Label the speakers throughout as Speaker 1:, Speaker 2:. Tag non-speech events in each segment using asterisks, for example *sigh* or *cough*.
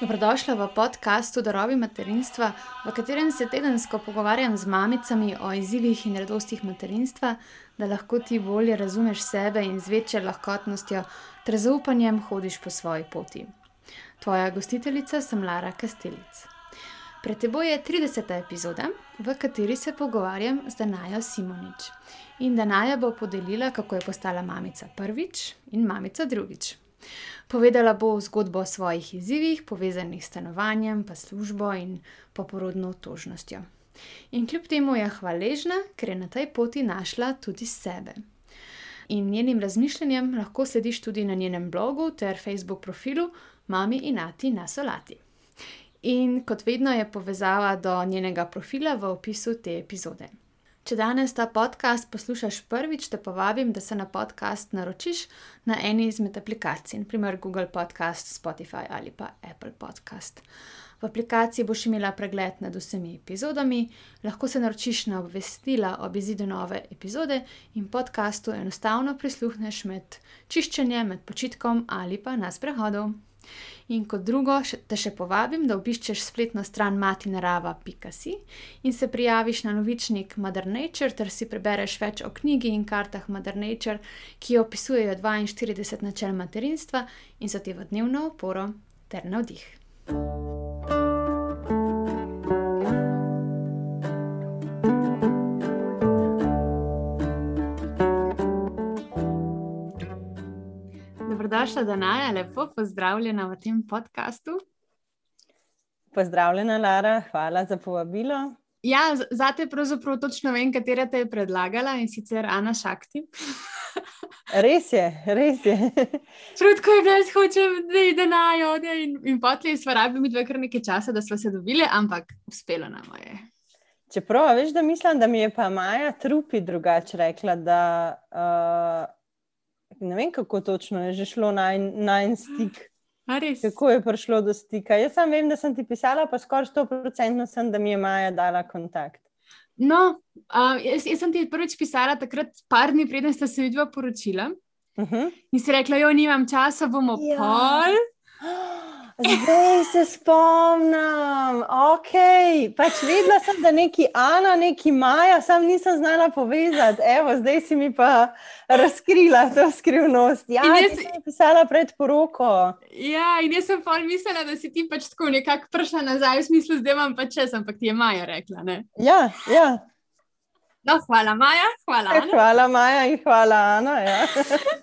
Speaker 1: Dobrodošla v podkastu Darovi materinstva, v katerem se tedensko pogovarjam z mamicami o izzivih in radostih materinstva, da lahko ti bolje razumeš sebe in z večjo lahkotnostjo ter zaupanjem hodiš po svoji poti. Tvoja gostiteljica sem Lara Kastelic. Pred teboj je 30. epizoda, v kateri se pogovarjam z Danajo Simonič. In Danaja bo podelila, kako je postala mamica prvič in mamica drugič. Povedala bo zgodbo o svojih izzivih, povezanih s stanovanjem, pa službo in poporodno otožnostjo. In kljub temu je hvaležna, ker je na tej poti našla tudi sebe. In njenim razmišljanjem lahko slediš tudi na njenem blogu ter Facebook profilu Mami in Ati na Solati. In kot vedno je povezava do njenega profila v opisu te epizode. Če danes ta podcast poslušaš prvič, te povabim, da se na podcast naročiš na eni izmed aplikacij, naprimer Google Podcast, Spotify ali pa Apple Podcast. V aplikaciji boš imela pregled nad vsemi epizodami, lahko se naročiš na obvestila ob izidu nove epizode in podkastu enostavno prisluhneš med čiščenjem, med počitkom ali pa na sprehodu. In kot drugo, te še povabim, da obiščeš spletno stran matinarava.si in se prijaviš na novičnik Mother Nature, ter si prebereš več o knjigi in kartah Mother Nature, ki opisujejo 42 načel materinstva in so ti v dnevno oporo ter navdih. Dobrodošla, Danaja, lepo pozdravljena v tem podkastu.
Speaker 2: Pozdravljena, Lara, hvala za povabilo.
Speaker 1: Ja, zate pravzaprav točno vem, katera te je predlagala in sicer Ana Šakti. *laughs*
Speaker 2: res je, res je.
Speaker 1: Trudko je bilo, da hočem, da je denajo. In, in potlej smo rabili dve kar nekaj časa, da smo se dobili, ampak uspelo nam je.
Speaker 2: Čeprav, veš, da mislim, da mi je pa Maja Trupi drugače rekla, da uh, ne vem, kako točno je že šlo na en stik. Kako je prišlo do stika? Jaz sam vem, da sem ti pisala, pa skoraj 100% sem, da mi je Maja dala kontakt.
Speaker 1: No, um, jaz, jaz sem ti prvič pisala takrat, par dni preden sta se vidva poročila. Uh -huh. In si rekla, jo nimam časa, bomo ja. pol. *gasps*
Speaker 2: Zdaj se spomnim, ok. Pač vedela sem, da neki Ana, neki Maja, sam nisem znala povezati. Evo, zdaj si mi pa razkrila to skrivnost. Ja, jaz sem pisala pred poroko.
Speaker 1: Ja, in jaz sem pa mislila, da si ti pač tako nekako prišla nazaj, v smislu, da imam pač čas, ampak ti je Maja rekla. Ne?
Speaker 2: Ja, ja.
Speaker 1: No, hvala Maja, hvala.
Speaker 2: Ana. Hvala Maja in hvala Ana. Ja. *laughs*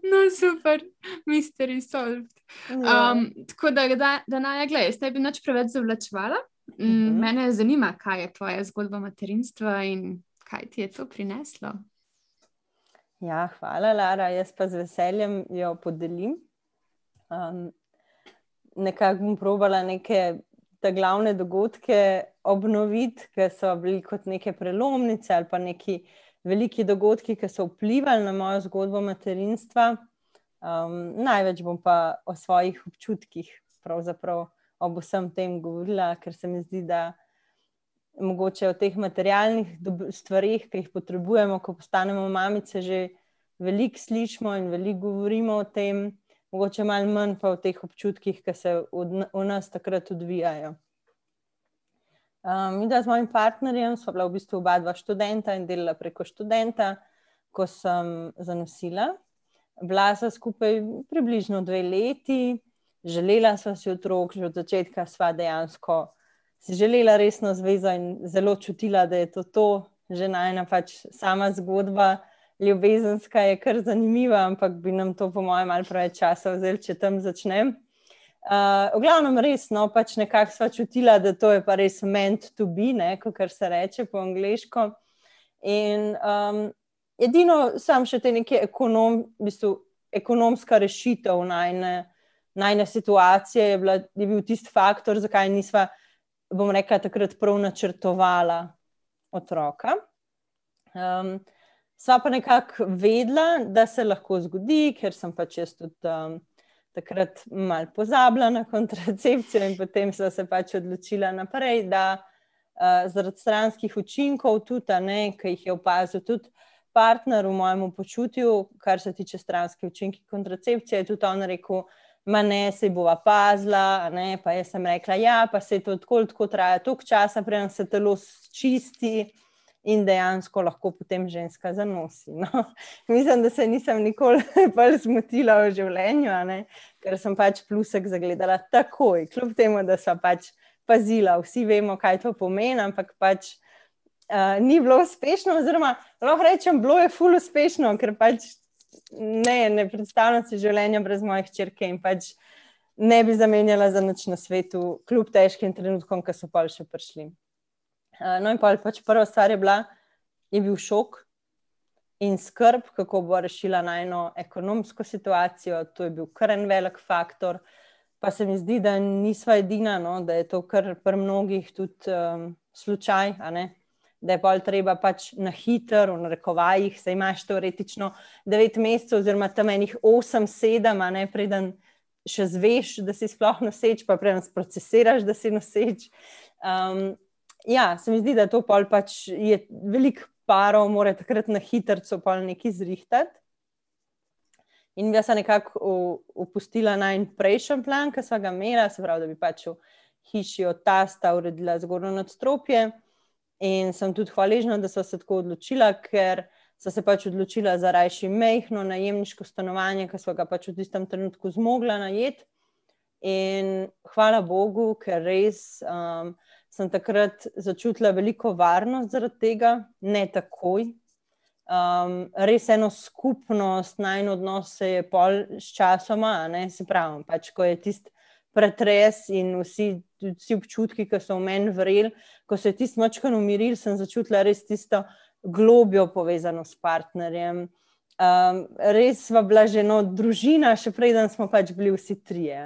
Speaker 1: No, super, mystery solved. Ja. Um, tako da, da, da naj gledaj, jaz ne bi nič preveč zavlačevala. Mm, uh mhm. -huh. Mene zanima, kaj je tvoja zgodba materinstva in kaj ti je to prineslo.
Speaker 2: Ja, hvala, Lara. Jaz pa z veseljem jo podelim. Um, nekako bom probala neke te glavne dogodke obnoviti, ki so bili kot neke prelomnice ali pa neki veliki dogodki, ki so vplivali na mojo zgodbo materinstva. Um, največ bom pa o svojih občutkih, pravzaprav ob vsem tem govorila, ker se mi zdi, da mogoče o teh materialnih stvarih, ki jih potrebujemo, ko postanemo mamice, že veliko slišimo in veliko govorimo o tem, mogoče malo manj pa o teh občutkih, ki se v, nas takrat odvijajo. Um, mi, da z mojim partnerjem, smo bila v bistvu oba dva študenta in delala preko študenta, ko sem zanosila bila sva skupaj približno dve leti, želela sva si otrok, že od začetka sva dejansko si želela resno zvezo in zelo čutila, da je to to, že najna pač sama zgodba. Ljubezenska je kar zanimiva, ampak bi nam to, po mojem, malo preveč časa vzel, če tam začnem. Uh, v glavnem, resno, pač nekako sva čutila, da to je pa res meant to be, kot se reče po angliško. In um, edino sam še te neke ekonom, v bistvu, ekonomska rešitev najne, najne situacije je, bila, je bil tisti faktor, zakaj nisva, bom rekla, takrat prav načrtovala otroka. Um, sva pa nekako vedela, da se lahko zgodi, ker sem pač jaz tudi um, takrat mal pozabila na kontracepcijo in potem sva se pač odločila naprej, da uh, zaradi stranskih učinkov tudi, ne, ki jih je opazil tudi partner v mojem počutju, kar se tiče stranske učinke kontracepcije, je tudi on rekel, Ma ne, se bova pazila, ne, pa jaz sem rekla, ja, pa se to tako, tako traja, toliko časa, preden se telo čisti in dejansko lahko potem ženska zanosi. No. *laughs* Mislim, da se nisem nikoli *laughs* bolj zmotila v življenju, ker sem pač plusek zagledala takoj, kljub temu, da sem pač pazila. Vsi vemo, kaj to pomeni, ampak pač uh, ni bilo uspešno, oziroma lahko rečem, bilo je ful uspešno, ker pač ne, ne predstavljam si življenja brez mojih črke in pač. Ne bi zamenjala za noč na svetu, kljub težkim trenutkom, ki so pa še prišli. Eh, no, in pa pač prva stvar je bila, je bil šok in skrb, kako bo rešila najno ekonomsko situacijo. To je bil kar en velik faktor. Pa se mi zdi, da nisva edina, no, da je to kar pri mnogih tudi um, slučaj. Da je pa treba pač na hitro, v narekovajih, se imaš teoretično 9 mesecev, oziroma tam enih 8, 7, ne preden še zveš, da si sploh noseč, pa preden procesiraš, da si noseč. Um, ja, se mi zdi, da to pol pač je veliko parov, mora takrat na hitro pol nekaj zrihtati. In jaz sem nekako upustila na en prejšnji plan, ki sem ga imela, se pravi, da bi pač v hiši od tasta uredila zgornjo nadstropje. In sem tudi hvaležna, da so se tako odločila, ker so se pač odločila za rajši mehko najemniško stanovanje, ki so ga pač v tistem trenutku zmogla najeti. In hvala Bogu, ker res. Um, sem takrat začutila veliko varnost zaradi tega, ne takoj. Um, res eno skupnost, najno odnos se je pol s časoma, ne se pravi. Pač, ko je tisti pretres in vsi, vsi občutki, ki so v meni vreli, ko se je tisti močkan umiril, sem začutila res tisto globjo povezano s partnerjem. Um, res sva bila že eno družina, še preden smo pač bili vsi trije.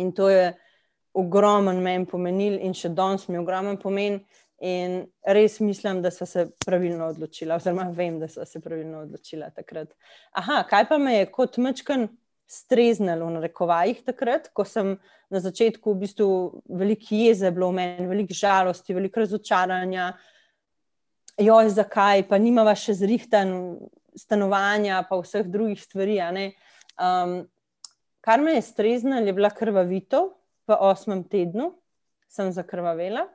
Speaker 2: In to je ogromen meni pomenil in še danes mi ogromen pomen. In res mislim, da so se pravilno odločila, oziroma vem, da so se pravilno odločila takrat. Aha, kaj pa me je kot mečken streznilo na rekovajih takrat, ko sem na začetku v bistvu veliko jeze bilo v meni, veliko žalosti, veliko razočaranja. Joj, zakaj, pa nimava še zrihtan stanovanja, pa vseh drugih stvari. Um, kar me je streznilo, je bila krvavitev, v osmem tednu sem zakrvavela.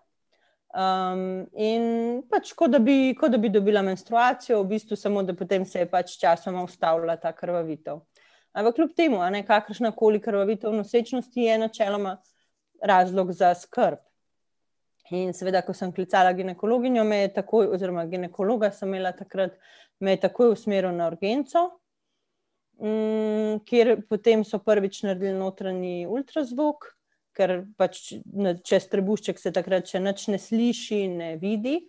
Speaker 2: Um, in pač, kot da, ko da bi dobila menstruacijo, v bistvu samo da potem se je pač časoma ustavila ta krvavitev. Ampak kljub temu, ne, kakršna koli krvavitev nosečnosti je načeloma razlog za skrb. In seveda, ko sem klicala ginekologinjo, me je takoj, oziroma ginekologa sem imela takrat, me je takoj usmeril na urgenco, um, kjer potem so prvič naredili notranji ultrazvok ker pač čez trebušček se takrat še nič ne sliši, ne vidi.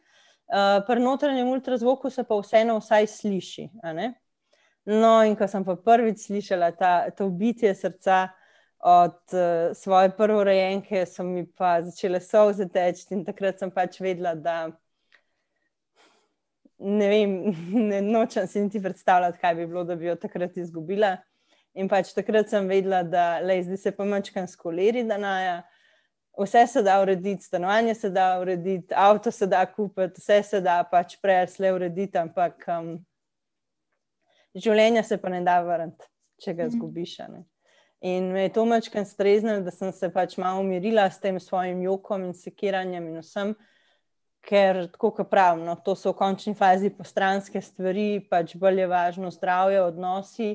Speaker 2: Uh, pri notranjem ultrazvoku se pa vseeno vsaj sliši. No, in ko sem pa prvič slišala ta, to bitje srca od uh, svoje prvorojenke, so mi pa začele solze teči in takrat sem pač vedela, da ne vem, *laughs* ne nočem si niti predstavljati, kaj bi bilo, da bi jo takrat izgubila. In pač takrat sem vedela, da le zdaj se pa mačkam skoleri, da naja. Vse se da urediti, stanovanje se da urediti, avto se da kupiti, vse se da pač prej le urediti, ampak um, življenje se pa ne da vrniti, če ga mhm. zgubiš. Ne? In me je to mačkam streznilo, da sem se pač malo umirila s tem svojim jokom in sekiranjem in vsem, ker tako kot pravim, no, to so v končni fazi postranske stvari, pač bolj je važno zdravje, odnosi.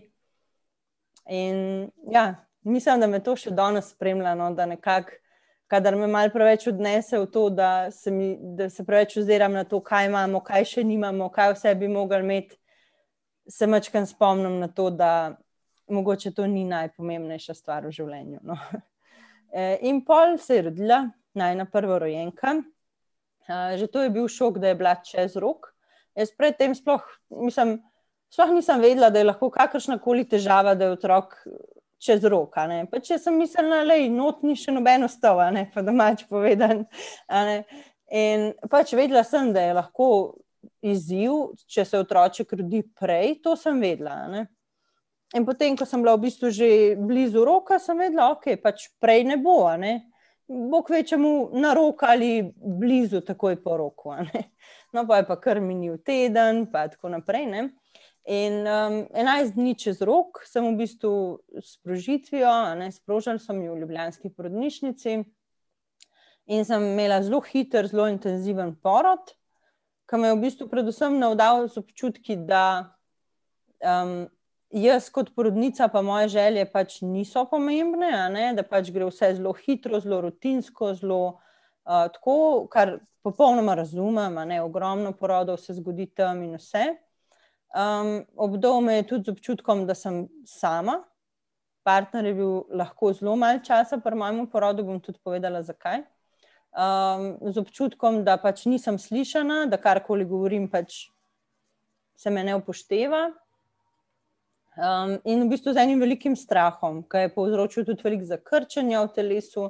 Speaker 2: In ja, mislim, da me to še danes spremlja, no, da nekako, kadar me malo preveč odnese v to, da se, mi, da se preveč oziram na to, kaj imamo, kaj še nimamo, kaj vse bi mogli imeti, se mačkam spomnim na to, da mogoče to ni najpomembnejša stvar v življenju. No. *laughs* E, in pol se je rodila, najna prva rojenka. Že to je bil šok, da je bila čez rok. Jaz predtem sploh, mislim, sploh nisem vedela, da je lahko kakršna koli težava, da je otrok čez roka. Če sem mislila, da je not ni še nobeno stova, ne? pa domač povedan. In pač vedela sem, da je lahko izziv, če se otroček rodi prej, to sem vedela. Ne? In potem, ko sem bila v bistvu že blizu roka, sem vedela, da okay, pač prej ne bo. Ne? Bog večemu na roko ali blizu, takoj po roku. No, pa je pa kar minil teden, pa tako naprej. Ne? In um, 11 dni čez rok sem v bistvu s prožitvijo, ne sprožil sem jo v Ljubljanski porodnišnici in sem imela zelo hiter, zelo intenziven porod, ki me je v bistvu predvsem navdal z občutki, da um, jaz kot porodnica, pa moje želje pač niso pomembne, da pač gre vse zelo hitro, zelo rutinsko, zelo uh, tako, kar popolnoma razumem, ne, ogromno porodov se zgodi tam in vse. Um, obdobje me je tudi z občutkom, da sem sama. Partner je bil lahko zelo malo časa, pri mojem porodu bom tudi povedala, zakaj. Um, z občutkom, da pač nisem slišana, da karkoli govorim, pač se me ne upošteva. Um, in v bistvu z enim velikim strahom, ki je povzročil tudi veliko zakrčenja v telesu.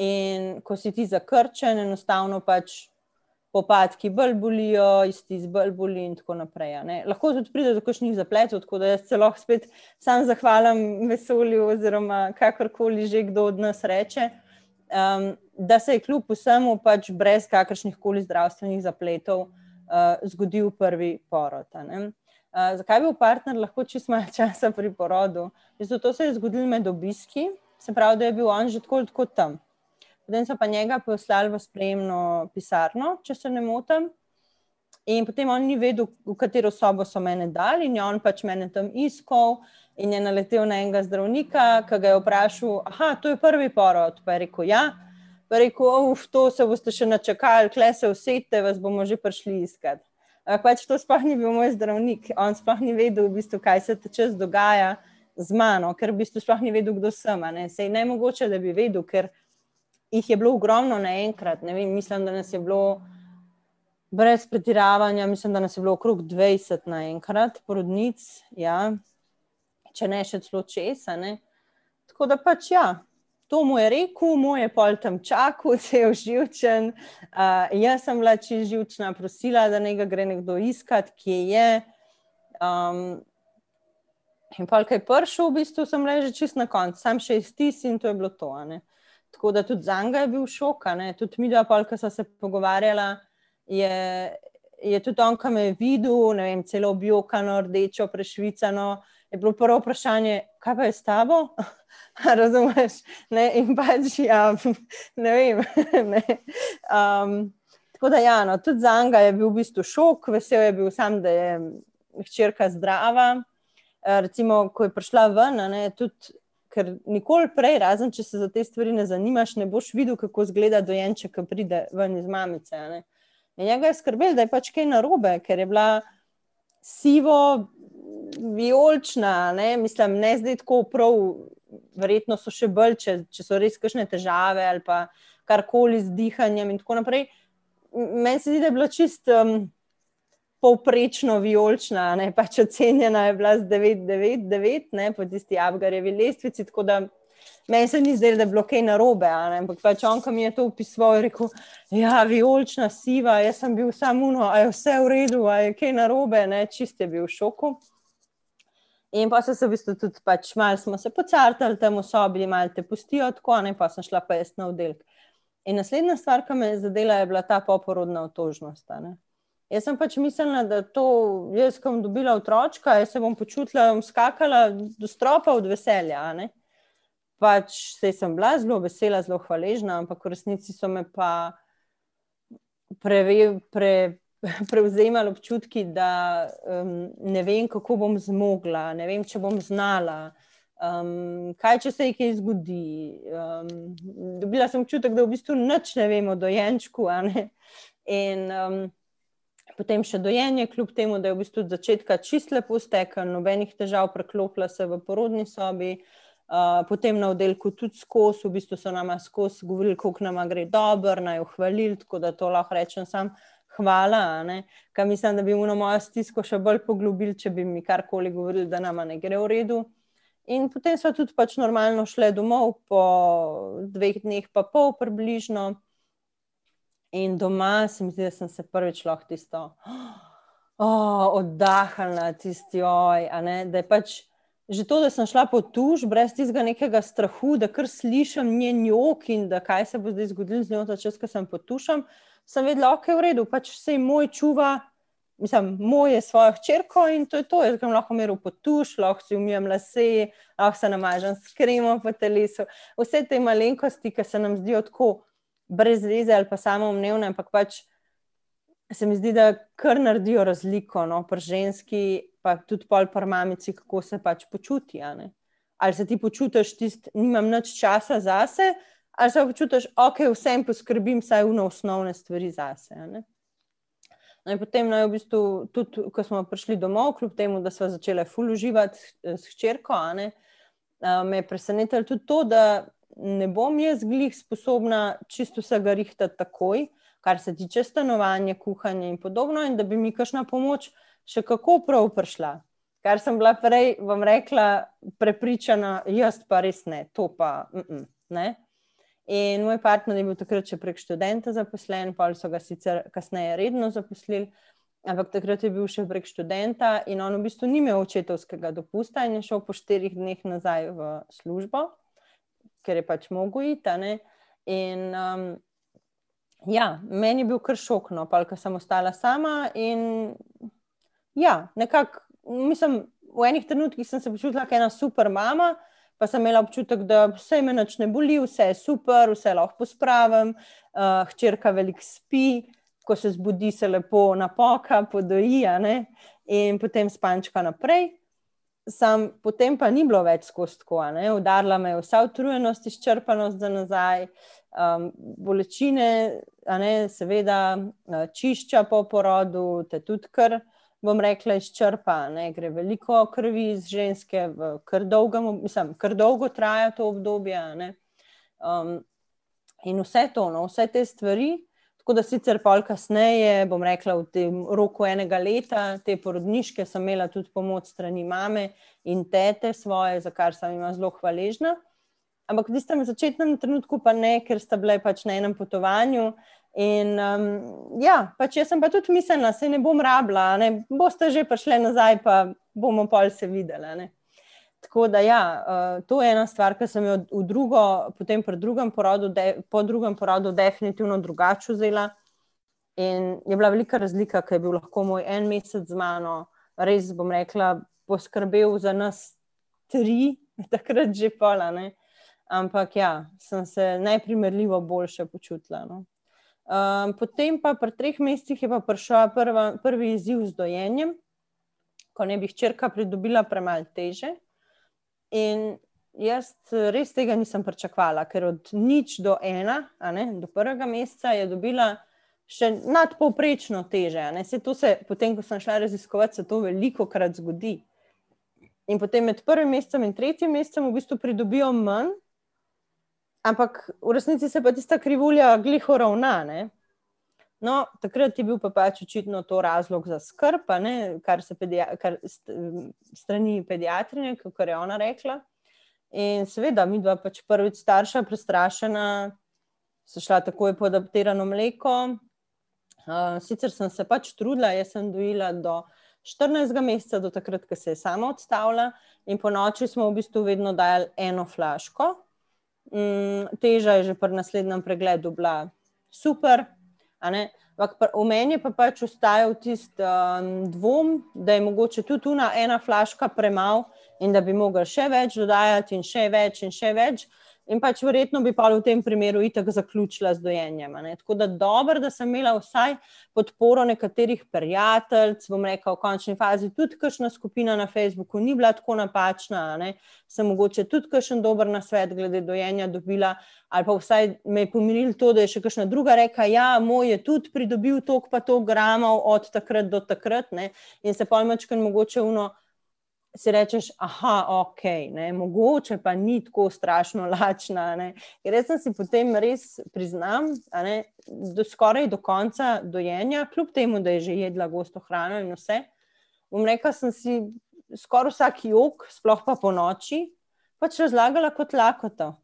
Speaker 2: In ko si ti zakrčen, enostavno pač popadki bolj bolijo, isti z bolj boli in tako naprej. Lahko tudi pride do kakšnih zapletov, tako da jaz celo spet sam zahvalim vesolju oziroma kakorkoli že kdo od nas reče, um, da se je kljub vsemu pač brez kakršnih koli zdravstvenih zapletov uh, zgodil prvi porod. Uh, zakaj je bil partner lahko čist malo *laughs* časa pri porodu? Zato se je zgodil med obiski, se pravi, da je bil on že tako, tako tam. Potem so pa njega poslali v spremno pisarno, če se ne motim. In potem on ni vedel, v katero sobo so mene dali, in on pač mene tam iskal. In je naletel na enega zdravnika, ki ga je vprašal, je to prvi porod. Pa je rekel, ja, pa rekel, uf, to se boste še načakali, kle se vsete, vas bomo že prišli iskat. Ampak pač to sploh ni bil moj zdravnik, on sploh ni vedel, v bistvu, kaj se čas dogaja z mano, ker v bistvu sploh ni vedel, kdo sem. Ne? Sej ne mogoče, da bi vedel, ker jih je bilo ogromno naenkrat. Mislim, da nas je bilo brez pretiravanja, mislim, da nas je bilo okrog 20 naenkrat, porodnic, ja. če ne še celo česa. Ne. Tako da pač ja. To mu je rekel, moj je pol tam čakal, *laughs* se je uživčen. Uh, jaz sem bila čisto živčna, prosila, da ne gre nekdo iskat, kje je. Um, in pa, kaj prišel, v bistvu sem ležala čist na koncu, sam še iztis in to je bilo to. Uh, Tako da tudi za njega je bil šok. Tudi mi, da pa, ko smo se pogovarjali, je, je tudi on, ki me je videl, ne vem, celo objokano, rdečo, prešvicano. Je bilo prvo vprašanje, kaj pa je s tabo? *laughs* Razumeš? Ne, in pač, ja, *laughs* ne vem. *laughs* ne. Um, tako da, ja, no, tudi za njega je bil v bistvu šok, vesel je bil sam, da je hčerka zdrava. Recimo, ko je prišla ven, ne, tudi ker nikoli prej, razen če se za te stvari ne zanimaš, ne boš videl, kako izgleda dojenček, ki pride ven iz mamice. In njega je skrbel, da je pač kaj narobe, ker je bila sivo, vijolična, ne? mislim, ne zdaj tako prav, verjetno so še bolj, če, če so res kakšne težave ali pa karkoli z dihanjem in tako naprej. Meni se zdi, da je bilo čisto. Um, povprečno vijolična, ne pač ocenjena je bila z 9-9-9 po tisti Abgarjevi lestvici. Meni se ni zdelo, da je bilo kaj narobe, ampak pač on, ki mi je to upisoval, je rekel: Ja, vijolična, siva, jaz sem bil samo uno, a je vse v redu, a je kaj narobe, ne čist je bil v šoku. In pa so se v bistvu tudi pač malo smo se pocartali tam v sobi, malo te pustijo tako, ne pa sem šla pa jaz na oddelek. In naslednja stvar, ki me je zadela, je bila ta poporodna otožnost. Jaz sem pač mislila, da to, jaz, ko bom dobila otroka, jaz se bom počutila, bom skakala do stropa od veselja. Pač se sem bila zelo vesela, zelo hvaležna, ampak v resnici so me pa preve, pre, *laughs* prevzemali občutki, da um, ne vem, kako bom zmogla, ne vem, če bom znala. Um, kaj, če se je kaj zgodi? Um, dobila sem občutek, da v bistvu nič ne vem o dojenčku. In um, potem še dojenje, kljub temu, da je v bistvu od začetka čist lepo stekel, nobenih težav, preklopila se v porodni sobi. Uh, potem na oddelku tudi skozi, v bistvu so nam skozi govorili, kako nam gre dobro, naj jo hvalili, tako da to lahko rečem sam. Hvala, kaj mislim, da bi mu na mojo stisko še bolj poglobili, če bi mi karkoli govorili, da nama ne gre v redu. In potem so tudi pač normalno šle domov, po dveh dneh, pa pol približno. In doma se mi zdi, da sem se prvič lahko tisto oh, oddahnila, tisti oj. Da je pač že to, da sem šla po tuž, brez tistega nekega strahu, da kar slišim njen jok in da kaj se bo zdaj zgodilo z njo, da čas, ko sem potušam, sem vedela, ok, v redu, pač se jim moj čuva mislim, moje svojo hčerko in to je to. Jaz sem lahko imel potuš, lahko si umijem lase, lahko se namažem s kremom po telesu. Vse te malenkosti, ki se nam zdijo tako brez veze ali pa samo umnevne, ampak pač se mi zdi, da kar naredijo razliko no, pri ženski, pa tudi pol pri mamici, kako se pač počuti. Ali se ti počutiš, da nimam več časa zase, ali se počutiš, da okay, vsem poskrbim, saj v osnovne stvari zase. No, potem, no, v bistvu, tudi ko smo prišli domov, kljub temu, da smo začeli fuluživati s hčerko, me je presenetilo tudi to, da ne bom jaz glih sposobna čisto vsega rihtati takoj, kar se tiče stanovanja, kuhanja in podobno, in da bi mi kakšna pomoč še kako prav prišla. Kar sem bila prej, vam rekla, prepričana, jaz pa res ne, to pa mm -mm, ne. In moj partner je bil takrat še prek študenta zaposlen, pa so ga sicer kasneje redno zaposlili, ampak takrat je bil še prek študenta in on v bistvu ni imel očetovskega dopusta in je šel po štirih dneh nazaj v službo ker je pač mogel iti. In um, ja, meni je bil kar šokno, pa ker sem ostala sama. In ja, nekako, mislim, v enih trenutkih sem se počutila kot ena super mama. Pa sem imela občutek, da vse me ne boli, vse je super, vse lahko pospravim, uh, hčerka veliko spi, ko se zbudi, se lepo napoka, podoji, in potem spančka naprej sam, potem pa ni bilo več skozi tako. Udarila me je vsa utrujenost, izčrpanost za nazaj, um, bolečine, ne, seveda, uh, čišča po porodu, te tudi kar, bom rekla, izčrpa. Ne, gre veliko krvi iz ženske, kar dolgo, mislim, kar dolgo traja to obdobje. Um, in vse to, no, vse te stvari. Tako da sicer pol kasneje, bom rekla, v tem roku enega leta, te porodniške, sem imela tudi pomoč strani mame in tete svoje, za kar sem jim zelo hvaležna. Ampak v tistem začetnem trenutku pa ne, ker sta bile pač na enem potovanju. In um, ja, pač jaz sem pa tudi mislila, se ne bom rabila, ne boste že prišli nazaj, pa bomo pol se videli. Tako da, ja, uh, to je ena stvar, ki sem jo v drugo, potem drugem porodu, de, po drugem porodu, definitivno drugače vzela. In je bila velika razlika, ker je bil lahko moj en mesec z mano, res bom rekla, poskrbel za nas tri, takrat že pola. Ne? Ampak ja, sem se najprimerljivo boljše počutila. No? Um, potem pa pri treh mesecih je pa prišel prvi izziv z dojenjem, ko ne bi hčerka pridobila premalo teže. In jaz res tega nisem pričakovala, ker od nič do ena, ne, do prvega meseca je dobila še nadpovprečno teže. Se to se, potem, ko sem šla raziskovati, se to veliko krat zgodi. In potem med prvim mesecem in tretjim mesecem v bistvu pridobijo manj, ampak v resnici se pa tista krivulja gliho ravna. Ne. No, takrat je bil pa pač očitno to razlog za skrb, ne, kar se pedia, kar strani pediatrine, kako je ona rekla. In seveda, mi dva pač prvič starša, prestrašena, so šla takoj po adaptirano mleko. Uh, sicer sem se pač trudila, jaz sem dojila do 14. meseca, do takrat, ko se je sama odstavila, in po noči smo v bistvu vedno dajali eno flaško. Um, teža je že pri naslednjem pregledu bila super. Ampak v meni pa pač ostajal tisti um, dvom, da je mogoče tudi tu ena flaška premalo in da bi mogli še več dodajati, in še več, in še več. In pač verjetno bi pa v tem primeru itak zaključila z dojenjem. Tako da dobro, da sem imela vsaj podporo nekaterih prijateljic, bom rekla v končni fazi, tudi kakšna skupina na Facebooku ni bila tako napačna, ne? sem mogoče tudi kakšen dober nasvet glede dojenja dobila, ali pa vsaj me je pomiril to, da je še kakšna druga reka, ja, moj je tudi pridobil tok pa tok gramov od takrat do takrat ne? in se pojmačkan mogoče uno si rečeš, ah, ok, ne, mogoče pa ni tako strašno lačna. Ne. Ker sem si potem res priznam, ne, do skoraj do konca dojenja, kljub temu, da je že jedla gosto hrano in vse. Bom rekel, sem si skoraj vsak jog, sploh pa po noči, pač razlagala kot lakoto.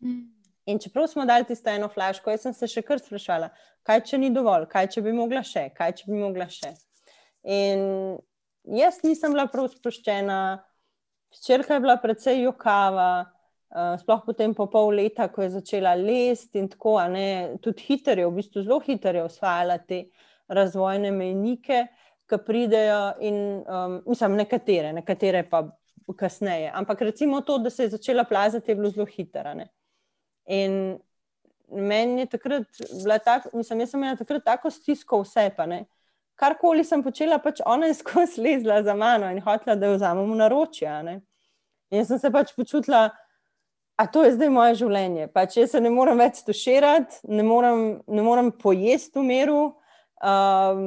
Speaker 2: Mm. In čeprav smo dali tisto eno flaško, jaz sem se še kar sprašvala, kaj če ni dovolj, kaj če bi mogla še, kaj če bi mogla še. In jaz nisem bila prav sproščena, črka je bila precej jokava, uh, sploh potem po pol leta, ko je začela lesti in tako, ne, tudi hitro je, v bistvu zelo hitro je osvajala te razvojne mejnike. ki pridejo, in um, mislim, nekatere, nekatere pa kasneje. Ampak recimo to, da se je začela plazati, je bilo zelo hitro. In meni je takrat bila tako, mislim, jaz sem imela takrat tako stisko vse, pa ne. Karkoli sem počela, pač ona je *laughs* skozi lezla za mano in hotela, da jo vzamemo na ročje. In jaz sem se pač počutila, da to je zdaj moje življenje. Pač jaz se ne morem več stuširati, ne morem, ne morem pojesti v miru, um,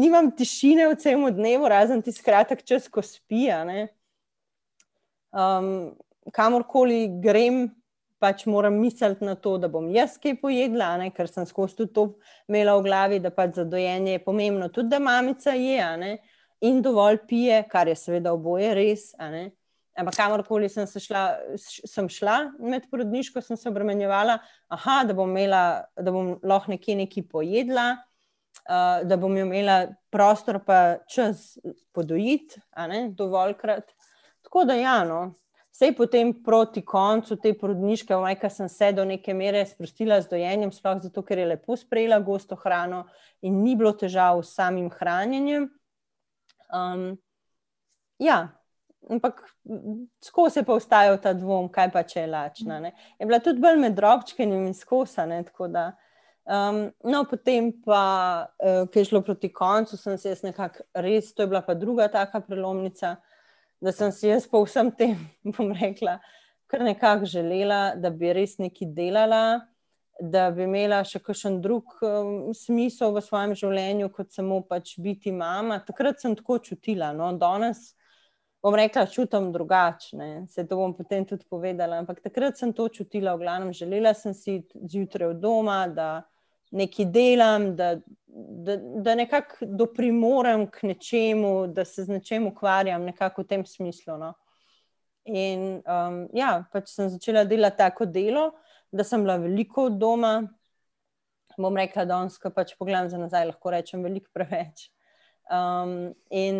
Speaker 2: nimam tišine v celem dnevu, razen ti skratek čas, ko spija. Um, kamorkoli grem, pač moram misliti na to, da bom jaz kaj pojedla, ne? ker sem skozi tudi to imela v glavi, da pač za dojenje je pomembno tudi, da mamica je in dovolj pije, kar je seveda oboje res. Ampak kamorkoli sem, šla, sem šla med porodniško, sem se obremenjevala, aha, da, bom imela, da bom lahko nekje nekaj pojedla, uh, da bom imela prostor pa čas podojiti, dovoljkrat. Tako da, ja, no, Sej potem proti koncu te porodniške, majka sem se do neke mere sprostila z dojenjem, sploh zato, ker je lepo sprejela gosto hrano in ni bilo težav s samim hranjenjem. Um, ja, ampak skozi je pa ostajal ta dvom, kaj pa če je lačna. Ne? Je bila tudi bolj med drobčkenjem in skosane. Um, no, potem pa, uh, ki je šlo proti koncu, sem se jaz nekako res, to je bila pa druga taka prelomnica da sem si jaz po vsem tem, *laughs* bom rekla, kar nekako želela, da bi res nekaj delala, da bi imela še kakšen drug um, smisel v svojem življenju, kot samo pač biti mama. Takrat sem tako čutila, no, danes. Bom rekla, čutim drugačne, se to bom potem tudi povedala. Ampak takrat sem to čutila, v glavnem, želela sem si zjutraj od doma, da nekaj delam, da, da, da nekako doprimorem k nečemu, da se z nečem ukvarjam, nekako v tem smislu. No. In um, ja, pač sem začela delati tako delo, da sem bila veliko od doma. Bom rekla, da onska pač pogledam za nazaj, lahko rečem, veliko preveč. Um, in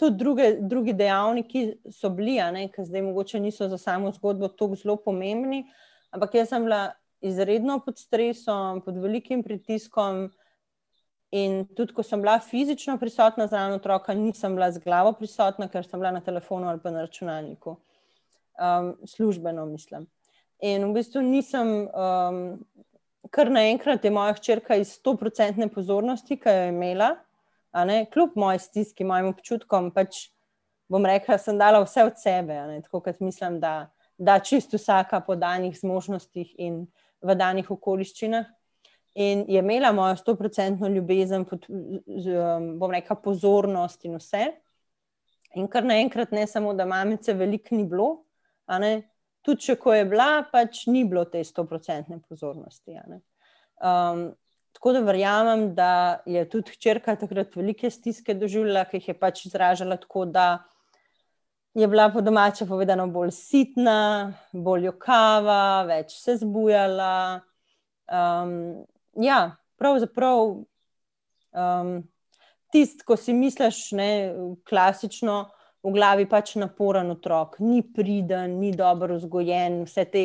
Speaker 2: tudi druge, drugi dejavniki so bili, ki zdaj mogoče niso za samo zgodbo tako zelo pomembni, ampak jaz sem bila izredno pod stresom, pod velikim pritiskom. In tudi, ko sem bila fizično prisotna zraven otroka, nisem bila z glavo prisotna, ker sem bila na telefonu ali pa na računalniku, um, službeno, mislim. In v bistvu nisem, um, kar naenkrat je moja hčerka iz 100-odstotne pozornosti, ki jo je imela, ne, kljub moji stiski, mojim občutkom, pač bom rekla, sem dala vse od sebe, ne, tako kot mislim, da, da čisto vsaka po danih zmožnostih in v danih okoliščinah. In je imela mojo stoprocentno ljubezen, um, bom rekla, pozornost in vse. In kar naenkrat, ne samo, da mamice veliko ni bilo, tudi če ko je bila, pač ni bilo te stoprocentne pozornosti. Um, tako da verjamem, da je tudi hčerka takrat velike stiske doživljala, ki jih je pač izražala tako, da je bila po domače povedano bolj sitna, bolj jokava, več se zbujala. Um, ja, pravzaprav um, tisti, ko si misliš, ne, klasično. V glavi pač naporen otrok, ni priden, ni dobro vzgojen, vse te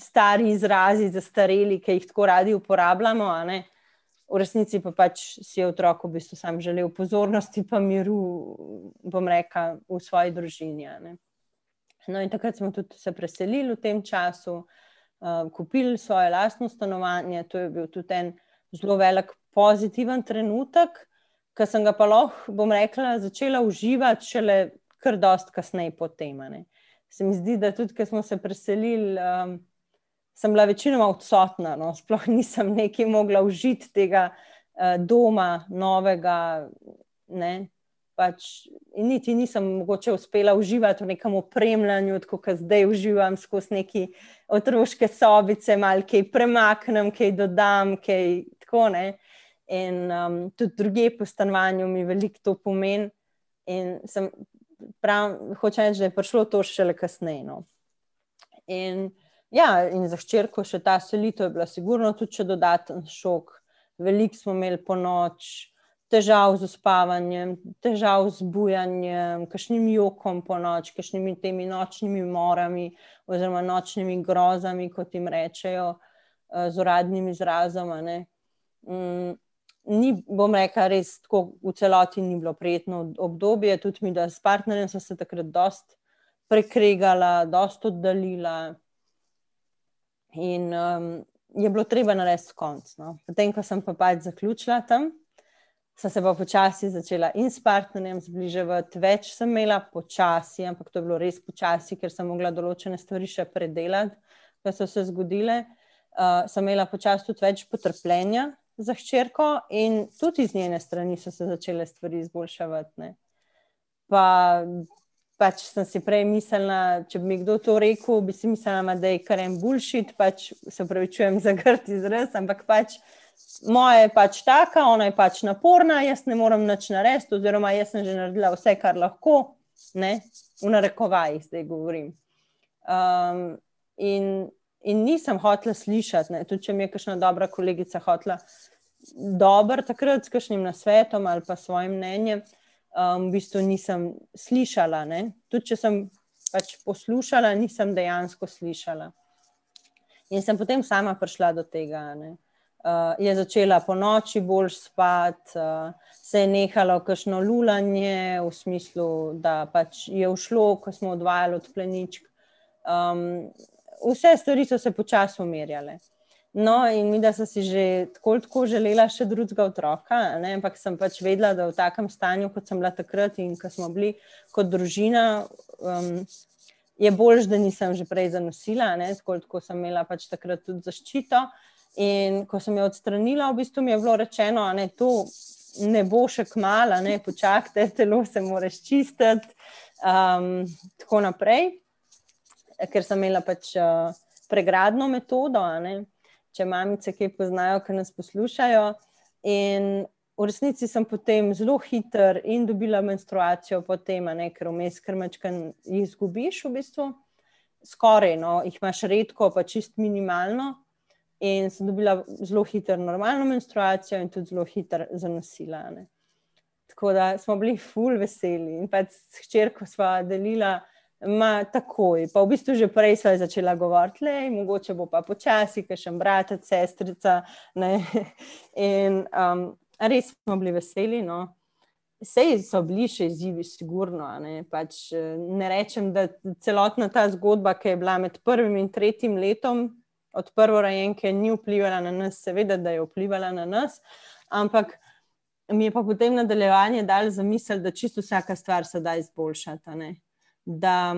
Speaker 2: stari izrazi, zastareli, ki jih tako radi uporabljamo. V resnici pa pač si je otrok v bistvu sam želel pozornosti, pa miru, bom rekel, v svoji družini. No, in takrat smo tudi se preselili v tem času, uh, kupili svoje lastno stanovanje. To je bil tudi en zelo velik pozitiven trenutek, ki sem ga pa lahko, bom rekla, začela uživati šele kar dost kasneje po tem. Se mi zdi, da tudi, ker smo se preselili. Um, sem bila večinoma odsotna, no? sploh nisem neki mogla užiti tega uh, doma, novega. Pač, niti nisem mogoče uspela uživati v nekem opremljanju, tako kot zdaj uživam skozi neke otroške sobice, malo kaj premaknem, kaj dodam, kaj tako ne. In um, tudi druge po stanovanju mi veliko to pomeni. In sem prav, hočem reči, da je prišlo to šele kasneje. No. In Ja, in za hčerko še ta selitev je bila sigurno tudi dodaten šok. Veliko smo imeli po noč, težav z uspavanjem, težav z bujanjem, kakšnim jokom po noč, kakšnimi temi nočnimi morami oziroma nočnimi grozami, kot jim rečejo, eh, z uradnim izrazom. Mm, ni, bom rekla, res tako v celoti ni bilo prijetno obdobje, tudi mi, da s partnerjem sem se takrat dost prekregala, dost oddaljila. In um, je bilo treba narediti konc. No. Potem, ko sem pa pač zaključila tam, sem se pa počasi začela in s partnerjem zbliževati, več sem imela počasi, ampak to je bilo res počasi, ker sem mogla določene stvari še predelati, ki so se zgodile. Uh, sem imela počasi tudi več potrpljenja za hčerko, in tudi iz njene strani so se začele stvari izboljšavati. Pa pač sem si prej mislila, če bi mi kdo to rekel, bi si mislila, da je kar en bulšit, pač se pravi, čujem za grd izraz, ampak pač moja je pač taka, ona je pač naporna, jaz ne morem nič narediti, oziroma jaz sem že naredila vse, kar lahko, ne? v narekovajih zdaj govorim. Um, in, in nisem hotela slišati, ne? tudi če mi je kakšna dobra kolegica hotela. Dobro, takrat s kakšnim nasvetom ali pa svojim mnenjem, um, v bistvu nisem slišala. Ne? Tudi če sem pač poslušala, nisem dejansko slišala. In sem potem sama prišla do tega. Uh, je začela po noči bolj spati, uh, se je nehalo kakšno lulanje, v smislu, da pač je ušlo, ko smo odvajali od pleničk. Um, vse stvari so se počasi umirjale. No, in mi, da sem si že tako, tako želela še drugega otroka, ne? ampak sem pač vedela, da v takem stanju, kot sem bila takrat in ko smo bili kot družina, um, je bolj, da nisem že prej zanosila, tako, tako sem imela pač takrat tudi zaščito. In ko sem jo odstranila, v bistvu mi je bilo rečeno, da to ne bo še kmala, ne počakajte, telo se moraš čistiti. Um, tako naprej, ker sem imela pač uh, pregradno metodo če mamice kaj poznajo, ki nas poslušajo. In v resnici sem potem zelo hiter in dobila menstruacijo, potem, ne, ker vmes krmačka jih izgubiš, v bistvu. Skoraj, no, jih imaš redko, pa čist minimalno. In sem dobila zelo hiter normalno menstruacijo, in tudi zelo hiter zanosila. Ne. Tako da smo bili ful veseli. In pa s hčerko sva delila. Ma, takoj, pa v bistvu že prej smo začeli govoriti, da mogoče bo pa počasi, ker še brat, sestrica. In um, res smo bili veseli. No. Sej so bili še izzivi, sigurno. Ne. Pač, ne rečem, da celotna ta zgodba, ki je bila med prvim in tretjim letom od prvorojenke, ni vplivala na nas, seveda, da je vplivala na nas, ampak mi je pa potem nadaljevanje dal za misel, da čisto vsaka stvar se da izboljšati da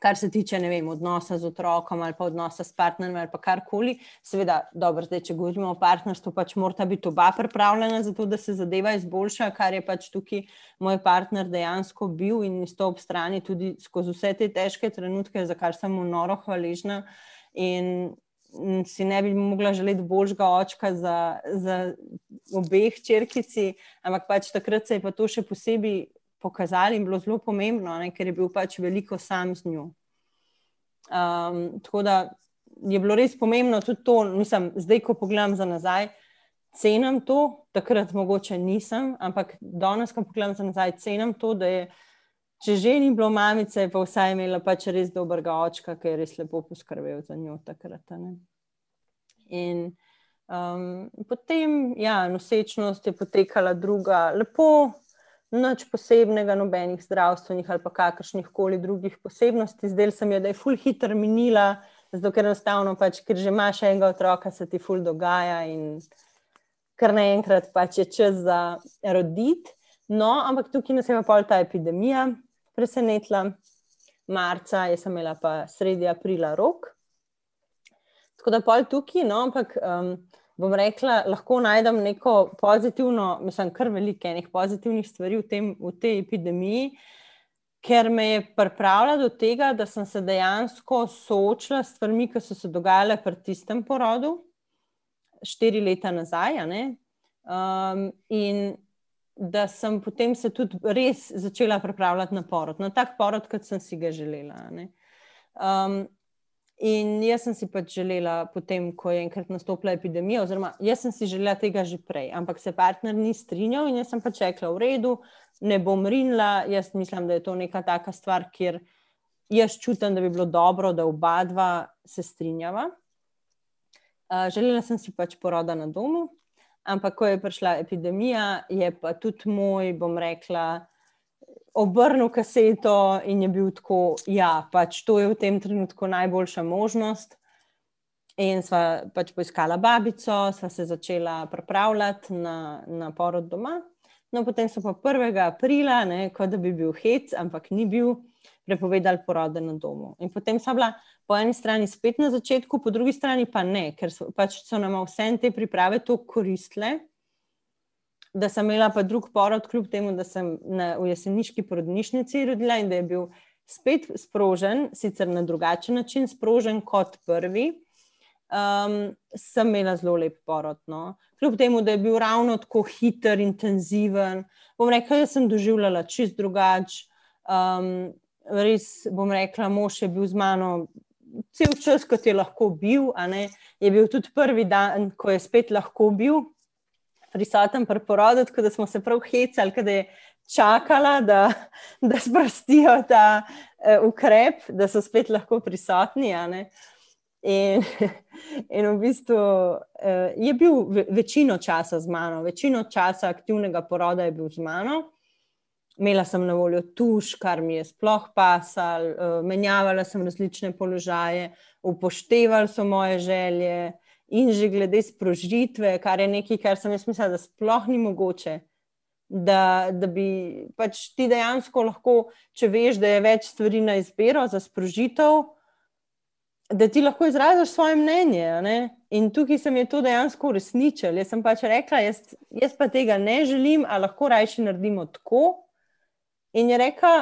Speaker 2: kar se tiče vem, odnosa z otrokom ali pa odnosa s partnerjem ali karkoli, seveda, dobro, zdaj, če govorimo o partnerstvu, pač mora biti oba pripravljena za to, da se zadeva izboljša, kar je pač tukaj moj partner dejansko bil in sto ob strani tudi skozi vse te težke trenutke, za kar sem mu noro hvaležna. In si ne bi mogla želeti boljšega očka za, za obeh črkici, ampak pač takrat se je pa to še posebej pokazali in bilo zelo pomembno, ne, ker je bil pač veliko sam z njo. Um, tako da je bilo res pomembno tudi to, mislim, zdaj, ko pogledam za nazaj, cenim to, takrat mogoče nisem, ampak danes, ko pogledam za nazaj, cenim to, da je, če že ni bilo mamice, pa vsaj imela pač res dobrega očka, ki je res lepo poskrbel za njo takrat. Ne. In um, potem, ja, nosečnost je potekala druga, lepo, nič posebnega, nobenih zdravstvenih ali pa kakršnih koli drugih posebnosti. Zdaj se mi je, da je ful hitro minila, zato ker enostavno, pač, ker že imaš enega otroka, se ti ful dogaja in kar naenkrat pač je čas za roditi. No, ampak tukaj nas je pa pol ta epidemija presenetila. Marca je sem imela pa sredi aprila rok. Tako da pol tukaj, no, ampak. Um, bom rekla, lahko najdem neko pozitivno, mislim, kar veliko enih pozitivnih stvari v, tem, v tej epidemiji, ker me je pripravila do tega, da sem se dejansko soočila s stvarmi, ki so se dogajale pri tistem porodu, štiri leta nazaj. Um, in da sem potem se tudi res začela pripravljati na porod, na tak porod, kot sem si ga želela. Um, In jaz sem si pač želela, potem, ko je enkrat nastopila epidemija, oziroma jaz sem si želela tega že prej, ampak se partner ni strinjal in jaz sem pač rekla: V redu, ne bom rinila. Jaz mislim, da je to neka taka stvar, kjer jaz čutim, da bi bilo dobro, da oba dva se strinjava. Uh, želela sem si pač poroda na domu, Ampak, ko je prišla epidemija, je pa tudi moj, bom rekla, obrnil kaseto in je bil tako, ja, pač to je v tem trenutku najboljša možnost. In sva pač poiskala babico, sva se začela pripravljati na, na porod doma. No, potem so pa 1. aprila, ne, kot da bi bil hec, ampak ni bil, prepovedali porode na domu. In potem so bila po eni strani spet na začetku, po drugi strani pa ne, ker so, pač so nam vse te priprave tako koristile, da sem imela pa drug porod, kljub temu, da sem na, v jeseniški porodnišnici rodila in da je bil spet sprožen, sicer na drugačen način sprožen kot prvi um, sem imela zelo lep porod. No. Kljub temu, da je bil ravno tako hiter, intenziven, bom rekla, da sem doživljala čist drugače. Um, res bom rekla, mož je bil z mano cel čas, kot je lahko bil. Je bil tudi prvi dan, ko je spet lahko bil prisoten pri porodu, tako da smo se prav hecali, da je čakala, da, da sprostijo ta uh, ukrep, da so spet lahko prisotni. In, *laughs* in v bistvu uh, je bil večino časa z mano, večino časa aktivnega poroda je bil z mano. Imela sem na voljo tuš, kar mi je sploh pasal, uh, menjavala sem različne položaje, upoštevali so moje želje in že glede sprožitve, kar je nekaj, kar sem jaz mislila, da sploh ni mogoče. Da, da bi pač ti dejansko lahko, če veš, da je več stvari na izbiro za sprožitev, da ti lahko izraziš svoje mnenje. In tukaj se mi je to dejansko uresničilo. Jaz sem pač rekla, jaz, jaz pa tega ne želim, a lahko rajši naredimo tako. In je rekla,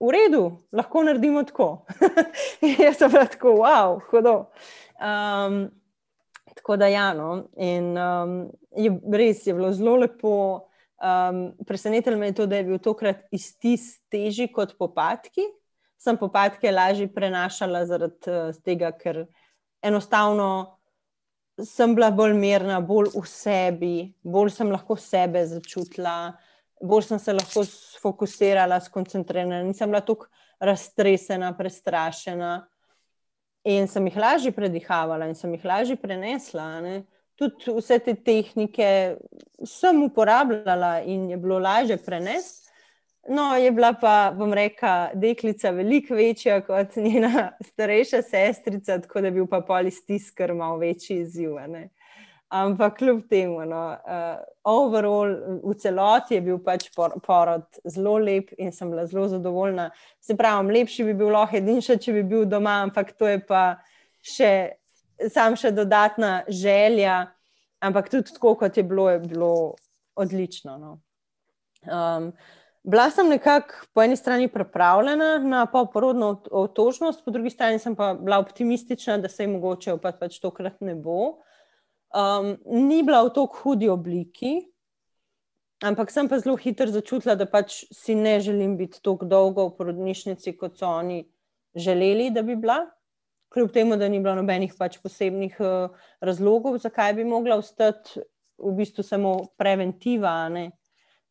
Speaker 2: v redu, lahko naredimo tako. *laughs* jaz sem bila tako, wow, hodo. Um, tako da, ja, no. in um, je, res je bilo zelo lepo. Um, Presenetilo me je to, da je bil tokrat istis težji kot popadki sem popadke lažje prenašala zaradi uh, tega, ker enostavno sem bila bolj mirna, bolj v sebi, bolj sem lahko sebe začutila, bolj sem se lahko fokusirala, skoncentrirala, nisem bila tako raztresena, prestrašena. In sem jih lažje predihavala, in sem jih lažje prenesla. Ne? Tudi vse te tehnike sem uporabljala, in je bilo lažje prenesti. No, je bila pa, bom rekla, deklica veliko večja kot njena starejša sestrica, tako da je bil pa polistisk, kar malo večji izziv. Ne? Ampak kljub temu, no, uh, overall, v celoti je bil pač por porod zelo lep in sem bila zelo zadovoljna. Se pravi, lepši bi bil lahko edin še, če bi bil doma, ampak to je pa še, sam še dodatna želja. Ampak tudi tako, kot je bilo, je bilo odlično. No. Um, Bila sem nekako po eni strani pripravljena na poporodno otožnost, po drugi strani sem pa bila optimistična, da se jim mogoče pa pač tokrat ne bo. Um, ni bila v tako hudi obliki, ampak sem pa zelo hitro začutila, da pač si ne želim biti tako dolgo v porodnišnici, kot so oni želeli, da bi bila. Kljub temu, da ni bilo nobenih pač posebnih uh, razlogov, zakaj bi mogla ostati v bistvu samo preventiva, ne?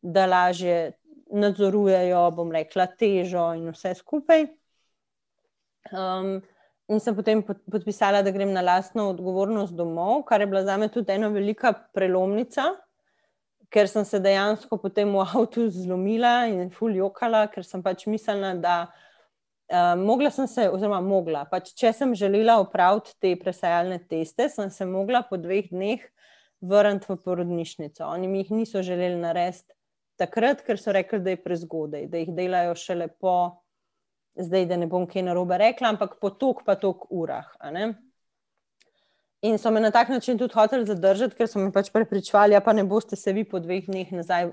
Speaker 2: da lažje nadzorujejo, bom rekla, težo in vse skupaj. Um, in sem potem podpisala, da grem na lastno odgovornost domov, kar je bila za me tudi ena velika prelomnica, ker sem se dejansko potem v avtu zlomila in fuljokala, ker sem pač mislila, da. Uh, mogla sem se, oziroma mogla, pač, če sem želela opraviti te presajalne teste, sem se mogla po dveh dneh vrniti v porodnišnico. Oni mi jih niso želeli narediti takrat, ker so rekli, da je prezgodaj, da jih delajo šele po, zdaj, da ne bom kaj narobe rekla, ampak po tok pa tok urah. In so me na tak način tudi hoteli zadržati, ker so me pač prepričvali, da pa ne boste se vi po dveh dneh nazaj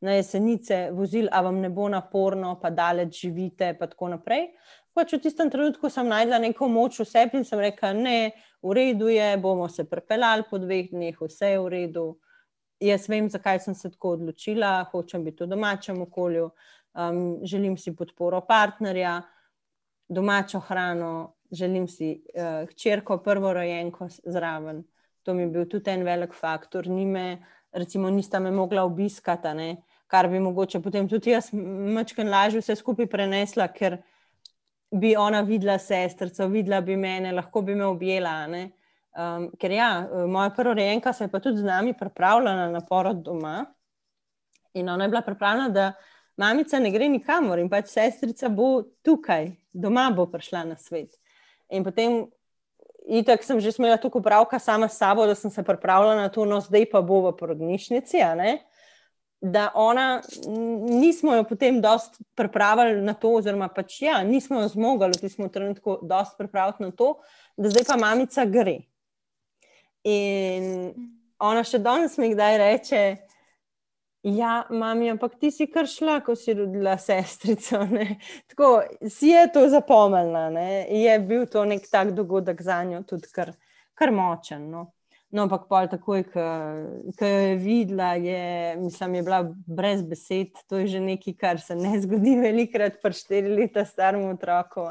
Speaker 2: na jesenice vozili, a vam ne bo naporno, pa daleč živite, pa tako naprej. Pač v tistem trenutku sem najdla neko moč v sebi in sem rekla, ne, v redu je, bomo se prepeljali po dveh dneh, vse je v redu jaz vem, zakaj sem se tako odločila, hočem biti v domačem okolju, um, želim si podporo partnerja, domačo hrano, želim si uh, hčerko, prvo rojenko zraven. To mi je bil tudi en velik faktor. Nime, recimo, nista me mogla obiskati, ne? kar bi mogoče potem tudi jaz mačken lažje vse skupaj prenesla, ker bi ona videla sestrico, videla bi mene, lahko bi me objela. Um, ker ja, moja prva rejenka se je pa tudi z nami pripravljala na porod doma. In ona je bila pripravljena, da mamica ne gre nikamor in pač sestrica bo tukaj, doma bo prišla na svet. In potem, itak sem že smela tukaj upravka sama s sabo, da sem se pripravljala na to, no zdaj pa bo v porodnišnici. Da ona, nismo jo potem dosti pripravili na to, oziroma pač ja, nismo jo zmogli v tem trenutku dosti pripraviti na to, da zdaj pa mamica gre. In ona še danes mi kdaj reče, Ja, mami, ampak ti si kar šla, ko si rodila sestrico. *laughs* Ne? Tako si je to zapomnila. Je bil to nek tak dogodek za njo, tudi kar, kar močen. No, no ampak pol takoj, ko jo je videla, je, mislim, je bila brez besed. To je že nekaj, kar se ne zgodi *laughs* velikrat, pa štiri leta staremu otroku.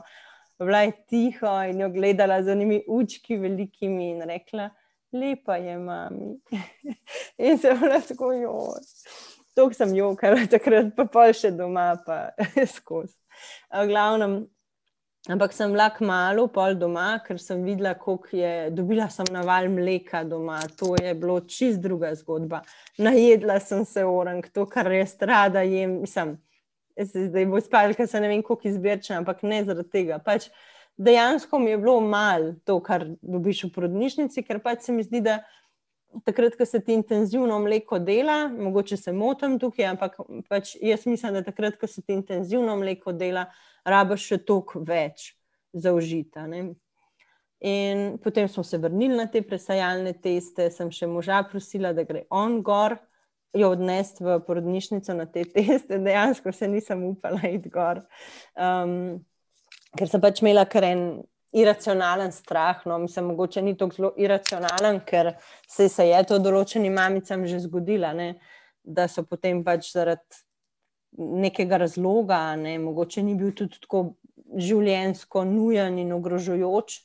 Speaker 2: Bila je tiho in jo gledala z unimi učki velikimi in rekla lepa je, mami. *laughs* In se vna tako jo. To sem jokala, takrat pa pa še doma, pa *laughs* skozi. Glavnem, ampak sem bila malo pol doma, ker sem videla, koliko je, dobila sem naval mleka doma, to je bilo čist druga zgodba. Najedla sem se orang, to, kar res rada jem, mislim, zdaj bo spal, ker se ne vem, koliko izbirča, ampak ne zaradi tega. Pač, dejansko mi je bilo malo to, kar dobiš v porodnišnici, ker pač se mi zdi, da takrat, ko se ti intenzivno mleko dela, mogoče se motim tukaj, ampak pač jaz mislim, da takrat, ko se ti intenzivno mleko dela, rabaš še toliko več zaužita. Ne? In potem smo se vrnili na te presajalne teste, sem še moža prosila, da gre on gor. Jo odnesti v porodnišnico na te teste, *laughs* dejansko se nisem upala iti gor. Um, ker sem pač imela kar en iracionalen strah. No, mislim, mogoče ni tako zelo iracionalen, ker se, se je to določenim mamicam že zgodilo, da so potem pač zaradi nekega razloga, ne, mogoče ni bil tudi tako življensko nujen in ogrožujoč.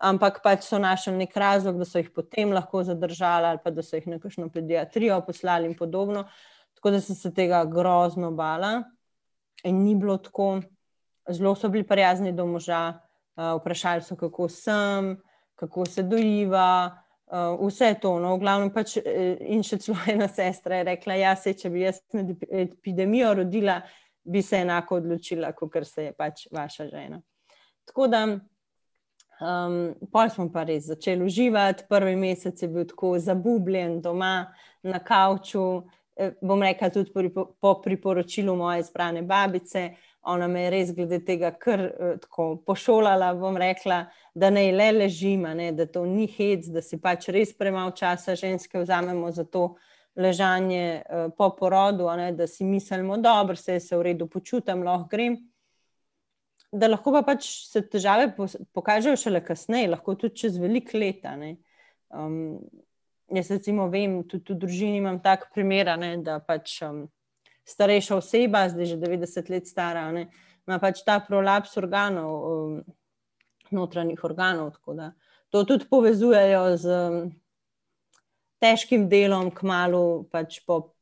Speaker 2: Ampak pač so našli nek razlog, da so jih potem lahko zadržali, ali pa da so jih na kakšno pediatrijo poslali, in podobno. Tako da sem se tega grozno bala, in ni bilo tako zelo so bili prijazni do moža, uh, vprašali so, kako sem, kako se dojiva, uh, vse to. No, v glavnem pač, eh, in še celo *laughs* ena sestra je rekla: Ja, se, če bi jaz med epidemijo rodila, bi se enako odločila, kot se je pač vaša žena. Tako da. Um, pol smo pa res začeli uživati, prvi mesec je bil tako zabubljen doma na kavču. E, bom rekla tudi po, po priporočilu moje izbrane babice, uh, ona me je res glede tega kar uh, tako pošolala, bom rekla, da ne le ležima, ne, da to ni hec, da si pač res premalo časa ženske vzamemo za to ležanje uh, po porodu, ne, da si mislimo, dobro, se je v redu počutim, lahko grem. Da lahko pa pač se težave pokažejo šele kasneje, lahko tudi čez veliko leta. Um, jaz, recimo, vem, tudi v družini imam tak primer, ne, da pač. Um, starejša oseba, zdaj že 90 let stara, ne, ima pač ta prolaps organov, um, notranjih organov. To tudi povezujejo z um, težkim delom, kmalo pač po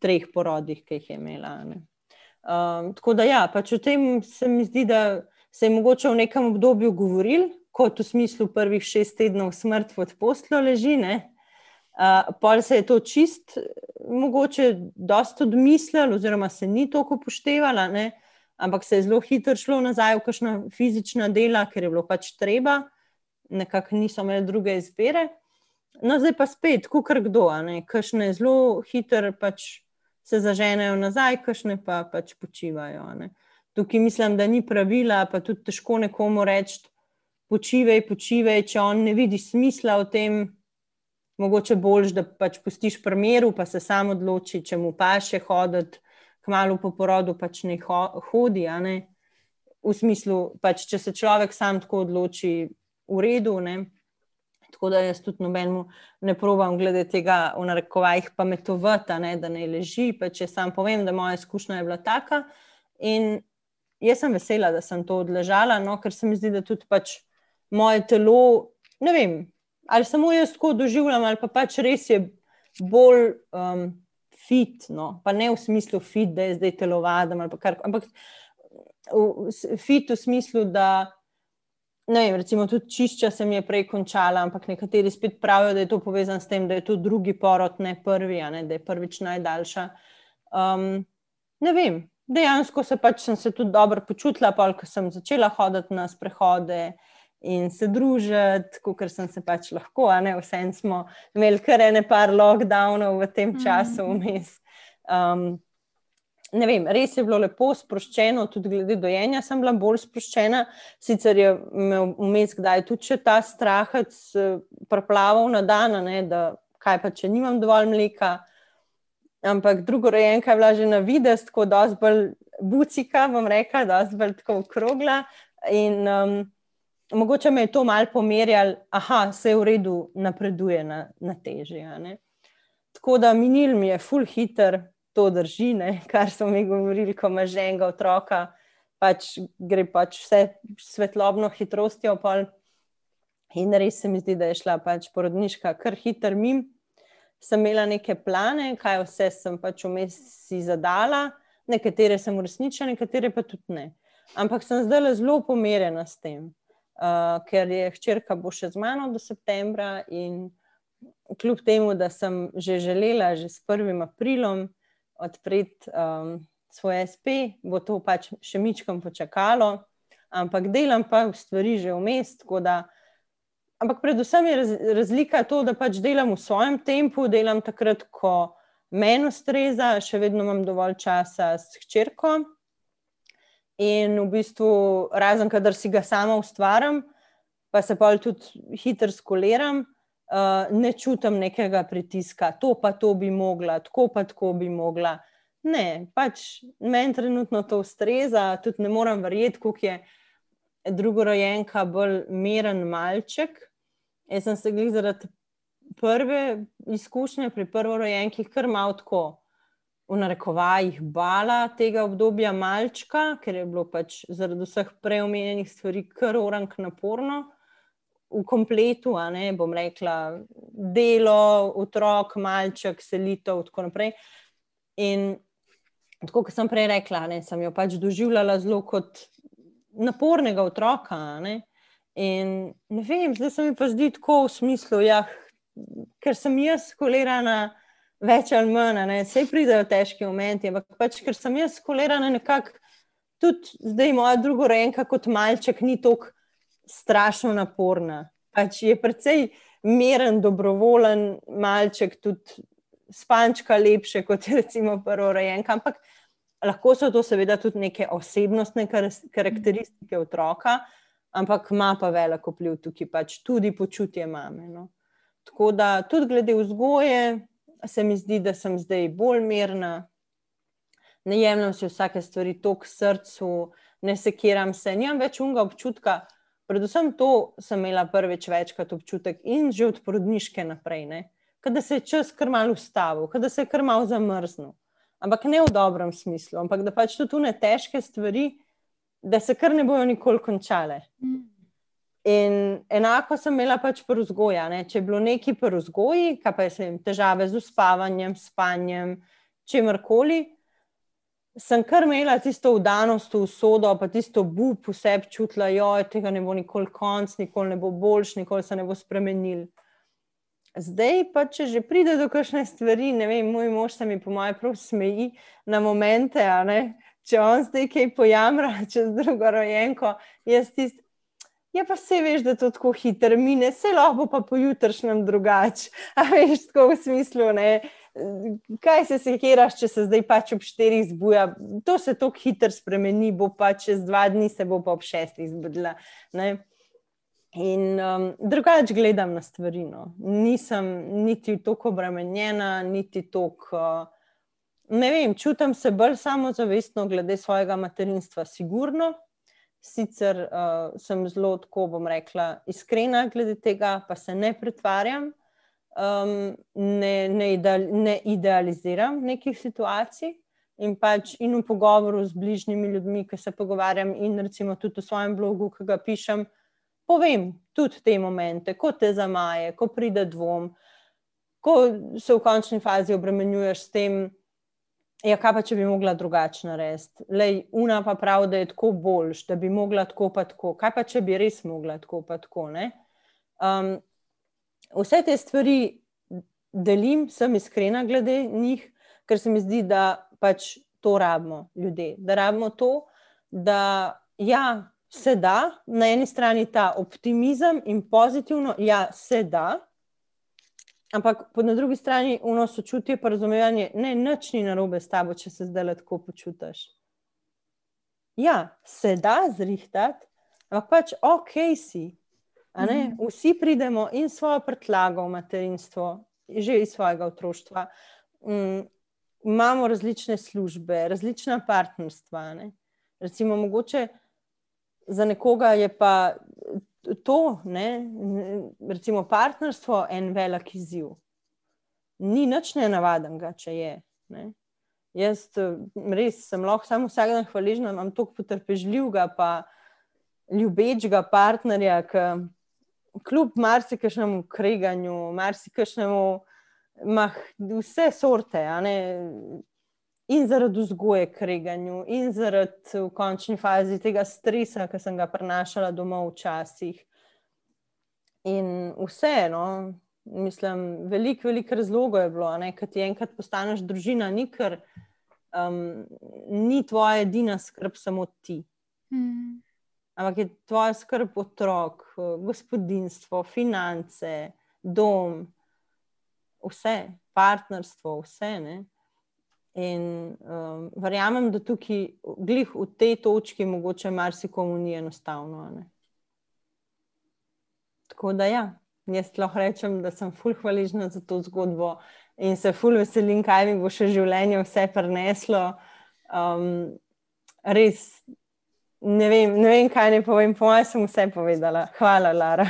Speaker 2: treh porodih, ki jih je imela. Um, tako da, ja, pač o tem se mi zdi, da se je mogoče v nekem obdobju govorili, kot v smislu prvih šest tednov smrti pod poslo leži. Ne? Uh, pol se je to čist, mogoče, dosta odmislil, oziroma se ni toliko upoštevala, ne? ampak se je zelo hitro šlo nazaj v kakšno fizično delo, ker je bilo pač treba, nekako niso imeli druge izbire. No, zdaj pa spet, kukar kdo, kakšne zelo hitro pač se zaženejo nazaj, kakšne pa pač počivajo. Ne? Tukaj mislim, da ni pravila, pa tudi težko nekomu reči, počivaj, počivaj, če on ne vidi smisla v tem mogoče boljš, da pač pustiš primeru, pa se sam odloči, če mu pa še hoditi, kmalo po porodu pač ne hodi. Ne? V smislu, pač, če se človek sam tako odloči, v redu. Ne? Tako da jaz tudi nobenemu ne provam glede tega, v narekovajih, pametovati, ne? da ne leži. Če sam povem, da moja izkušnja je bila taka. In jaz sem vesela, da sem to odležala, no? ker se mi zdi, da tudi pač moje telo, ne vem, ali samo jaz tako doživljam, ali pa pač res je bolj um, fit, no? pa ne v smislu fit, da je zdaj telovadem ali kar. Ampak v, fit v smislu, da Ne, recimo, tudi čišča se mi je prej končala, ampak nekateri spet pravijo, da je to povezano s tem, da je to drugi porod, ne prvi, ne, da je prvič najdaljša. Um, ne vem, dejansko se pač sem se tudi dobro počutila, pa ko sem začela hoditi na sprehode in se družiti, kot sem se pač lahko. Vse smo imeli kar ene par lockdownov v tem času mhm. vmes. Um, ne vem, res je bilo lepo, sproščeno, tudi glede dojenja sem bila bolj sproščena. Sicer je imel vmes kdaj tudi ta strah, se preplaval na dan, ne, da kaj pa če nimam dovolj mleka. Ampak drugo rojenka je bila že na vides, tako da je bolj bucika, bom rekla, da je bolj tako okrogla. In um, mogoče me je to malo pomerjalo, da se je v redu, napreduje na, na težje. Tako da minil mi je full hiter, to drži, ne? *laughs* kar so mi govorili, ko imaš enega otroka, pač gre pač vse svetlobno hitrostjo. Pol. In res se mi zdi, da je šla pač porodniška kar hiter mim. Sem imela neke plane, kaj vse sem pač vmes si zadala, nekatere sem uresničila, nekatere pa tudi ne. Ampak sem zdaj zelo pomerjena s tem, uh, ker je hčerka bo še z mano do septembra in kljub temu, da sem že želela, že s 1. aprilom, odpreti um, svoj SP, bo to pač še mičkom počakalo, ampak delam pa v stvari že vmes. Ampak predvsem je raz, razlika to, da pač delam v svojem tempu, delam takrat, ko meni ustreza, še vedno imam dovolj časa s hčerko. In v bistvu, razen kadar si ga sama ustvarjam, pa se pa tudi hitro skoliram, uh, ne čutim nekega pritiska, to pa to bi mogla, tako pa tako bi mogla. Ne, pač meni trenutno to ustreza, tudi ne morem verjeti, kako je drugorojenka bolj miren malček. Jaz sem se jih zaradi prve izkušnje pri prvorojenkih kar malo tako. V narekovajih bala tega obdobja malčka, ker je bilo pač zaradi vseh preomenjenih stvari kar orang naporno v kompletu, a ne bom rekla, delo, otrok, malček, selitev in tako naprej. In tako, kot sem prej rekla, ne, sem jo pač doživljala zelo kot napornega otroka. Ne. In ne vem, zdaj se mi pa zdi tako v smislu, ja, ker sem jaz skolirana. Več ali manj, vse pridejo težki momenti, ampak pač, ker sem jaz skolirana nekako, tudi zdaj moja druga rojenka kot malček ni tako strašno naporna. Pač je precej miren, dobrovoljen malček, tudi spančka lepše kot recimo prvo rojenka. Ampak lahko so to seveda tudi neke osebnostne karakteristike otroka, ampak ima pa veliko vpliv tukaj, pač tudi počutje mame. No. Tako da tudi glede vzgoje se mi zdi, da sem zdaj bolj mirna. Ne jemljem si vsake stvari k srcu, ne sekiram se, nimam več unga občutka, Predvsem to sem imela prvič večkrat občutek in že od porodniške naprej, da se je čas kar malo ustavil, da se je kar malo zamrznil. Ampak ne v dobrem smislu, ampak da pač tudi ne težke stvari, da se kar ne bojo nikoli končale. In enako sem imela pač pri vzgoju. Če je bilo neki pri vzgoji, kaj pa je se jim težave z uspavanjem, spanjem, čemkoli, sem kar imela tisto vdanost v sodo, pa tisto bup v sebi čutila, da tega ne bo nikoli konc, nikoli ne bo boljš, nikoli se ne bo spremenil. Zdaj pa, če že pride do kakšne stvari, ne vem, moj mož se mi po mojem prav smeji na momente, če on zdaj kaj pojamra *laughs* čez drugo rojenko, jaz tisti. Ja, pa se veš, da to tako hitro mine, se lahko pa pojutrišnjem drugače. A veš, tako v smislu, ne kaj se sekiraš, če se zdaj pač ob štirih zbuja. To se tako hitro spremeni, bo pa čez dva dni, se bo pa ob šestih zbudila. Ne? In um, drugače gledam na stvari. No. Nisem niti tako obremenjena, niti tako. Uh, ne vem, čutim se bolj samozavestno glede svojega materinstva, sigurno. Sicer uh, sem zelo, tako bom rekla, iskrena glede tega, pa se ne pretvarjam um, ne, ne, ideal, ne idealiziram nekih situacij. In pač in v pogovoru z bližnjimi ljudmi, ki se pogovarjam, in recimo tudi v svojem blogu, ki ga pišem, povem tudi te momente, ko te zamaje, ko pride dvom, ko se v končni fazi obremenjuješ s tem, Ja, kaj pa če bi mogla drugače narediti? Lej, una pa pravi, da je tako boljš, da bi mogla tako pa tako. Kaj pa če bi res mogla tako pa tako? Um, vse te stvari delim, sem iskrena glede njih, ker se mi zdi, da pač to rabimo ljudje. Da rabimo to, da ja, se da, na eni strani ta optimizem in pozitivno, ja, se da. Ampak na drugi strani uno sočutje, pa razumevanje, ne, nič ni narobe s tabo, če se zdaj tako počutiš. Ja, se da zrihtati, ampak pač ok si. Mm. Vsi pridemo in svojo prtljago v materinstvo, že iz svojega otroštva. Mm, imamo različne službe, različna partnerstva. Ne? Recimo, mogoče za nekoga je pa to, ne, recimo, partnerstvo, en velik izziv. Ni nič ne navadnega, če je. Ne. Jaz res sem lahko samo vsak dan hvaležen, da imam toliko potrpežljivega, pa ljubečega partnerja, ki kljub marsikašnemu kreganju, marsikašnemu, vse sorte, in zaradi vzgoje, kreganju, in zaradi v končni fazi tega stresa, ki sem ga prenašala domov včasih. In vseeno, mislim, veliko, veliko razlogov je bilo, ker ti enkrat postaneš družina, ni kar um, ni tvoja edina skrb, samo ti. Hmm. Ampak je tvoja skrb otrok, gospodinstvo, finance, dom, vse, partnerstvo, vse. Ne? In um, verjamem, da tukaj, glih v tej točki, mogoče marsikomu ni enostavno. Tako da, ja, jaz lahko rečem, da sem fulh hvaležna za to zgodbo in se fulh veselim, kaj mi bo še življenje vse preneslo. Um, res ne vem, ne vem, kaj ne povem, po mojem sem vse povedala. Hvala, Lara.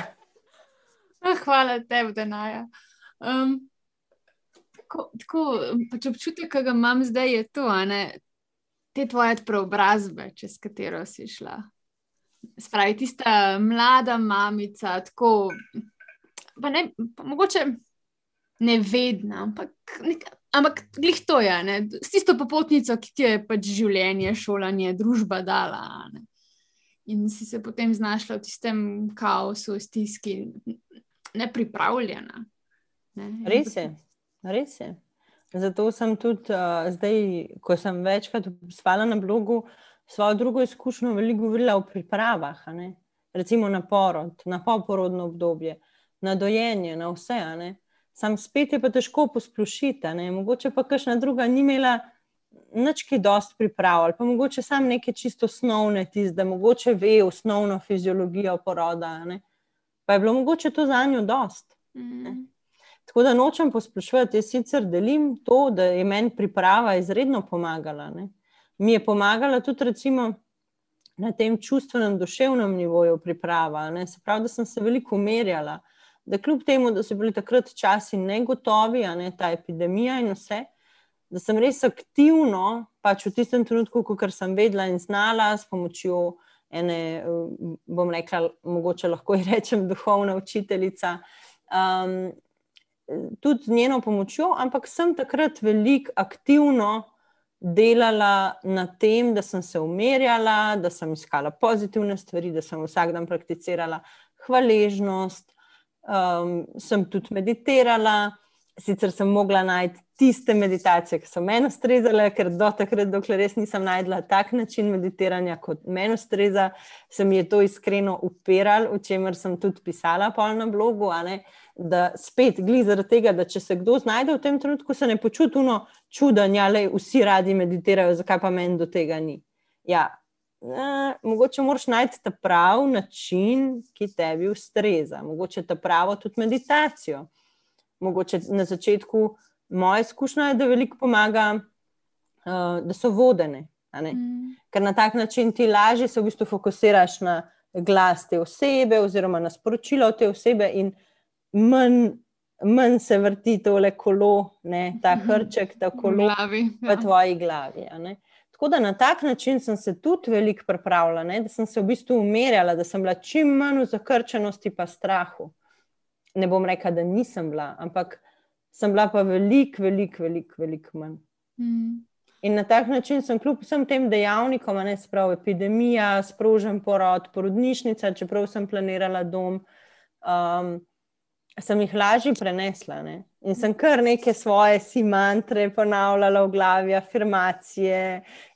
Speaker 1: Ah, hvala tebi, Denaja. Um, tako, tako pač občutek, ki ga imam zdaj, je to, ne, te tvoje preobrazbe, čez katero si šla. Spravi tista mlada mamica, tako, pa ne, pa mogoče nevedna, ampak, nek, ampak glih to je, ne, s tisto popotnico, ki ti je pač življenje, šolanje, družba dala. Ne. In si se potem znašla v tistem kaosu, stiski, nepripravljena.
Speaker 2: Ne. Res je. Res je. Zato sem tudi uh, zdaj, ko sem večkrat spala na blogu, svojo drugo izkušnjo veliko govorila o pripravah. Recimo na porod, na poporodno obdobje, na dojenje, na vse. Sam spet je pa težko posplošiti. Mogoče pa kakšna druga ni imela nič, ki dost priprav, ali pa mogoče samo neke čisto osnovne, tiste, da mogoče ve osnovno fiziologijo poroda. Pa je bilo mogoče to za njo dost. Mm. Tako da nočem posplošiti, jaz sicer delim to, da je meni priprava izredno pomagala. Ne. Mi je pomagala tudi recimo, na tem čustvenem, duševnem nivoju priprava. Ne. Se pravi, da sem se veliko umerjala, da kljub temu, da so bili takrat časi negotovi, ne, ta epidemija in vse, da sem res aktivno, pač v tistem trenutku, ko sem vedela in znala s pomočjo ene, bom rekla, mogoče lahko rečem, duhovna učiteljica. Um, tudi z njeno pomočjo, ampak sem takrat veliko aktivno delala na tem, da sem se umirjala, da sem iskala pozitivne stvari, da sem vsak dan prakticirala hvaležnost, um, sem tudi meditirala. Sicer sem mogla najti tiste meditacije, ki so meni ustrezale, ker do takrat, dokler res nisem najdla tak način meditiranja, kot meni ustreza, se mi je to iskreno upiralo, o čemer sem tudi pisala na blogu. Da spet glede zaradi tega, da če se kdo znajde v tem trenutku, se ne počuti uno čudanja, da vsi radi meditirajo, zakaj pa meni do tega ni. Ja, eh, mogoče moraš najti ta pravi način, ki tebi ustreza, mogoče ta pravo tudi meditacijo. Mogoče na začetku moja izkušnja je, da veliko pomaga, uh, da so vodene. Mm. Ker na tak način ti lažje se v bistvu fokusiraš na glas te osebe, oziroma na sporočilo te osebe, in manj, manj se vrti tole kolo, ne, ta mhm. hrček, ta kolo v, glavi, ja. v tvoji glavi. Tako da na tak način sem se tudi veliko pripravljala, ne, da sem se v bistvu umirjala, da sem bila čim manj v zakrčenosti in strahu. Ne bom rekla, da nisem bila, ampak sem bila pa veliko, veliko, veliko velik manj. Mm. In na tak način sem kljub vsem tem dejavnikom, ne sprav epidemija, sprožen porod, porodnišnica, čeprav sem planirala dom, um, sem jih lažje prenesla. Ne? In sem kar neke svoje si mantre ponavljala v glavi, afirmacije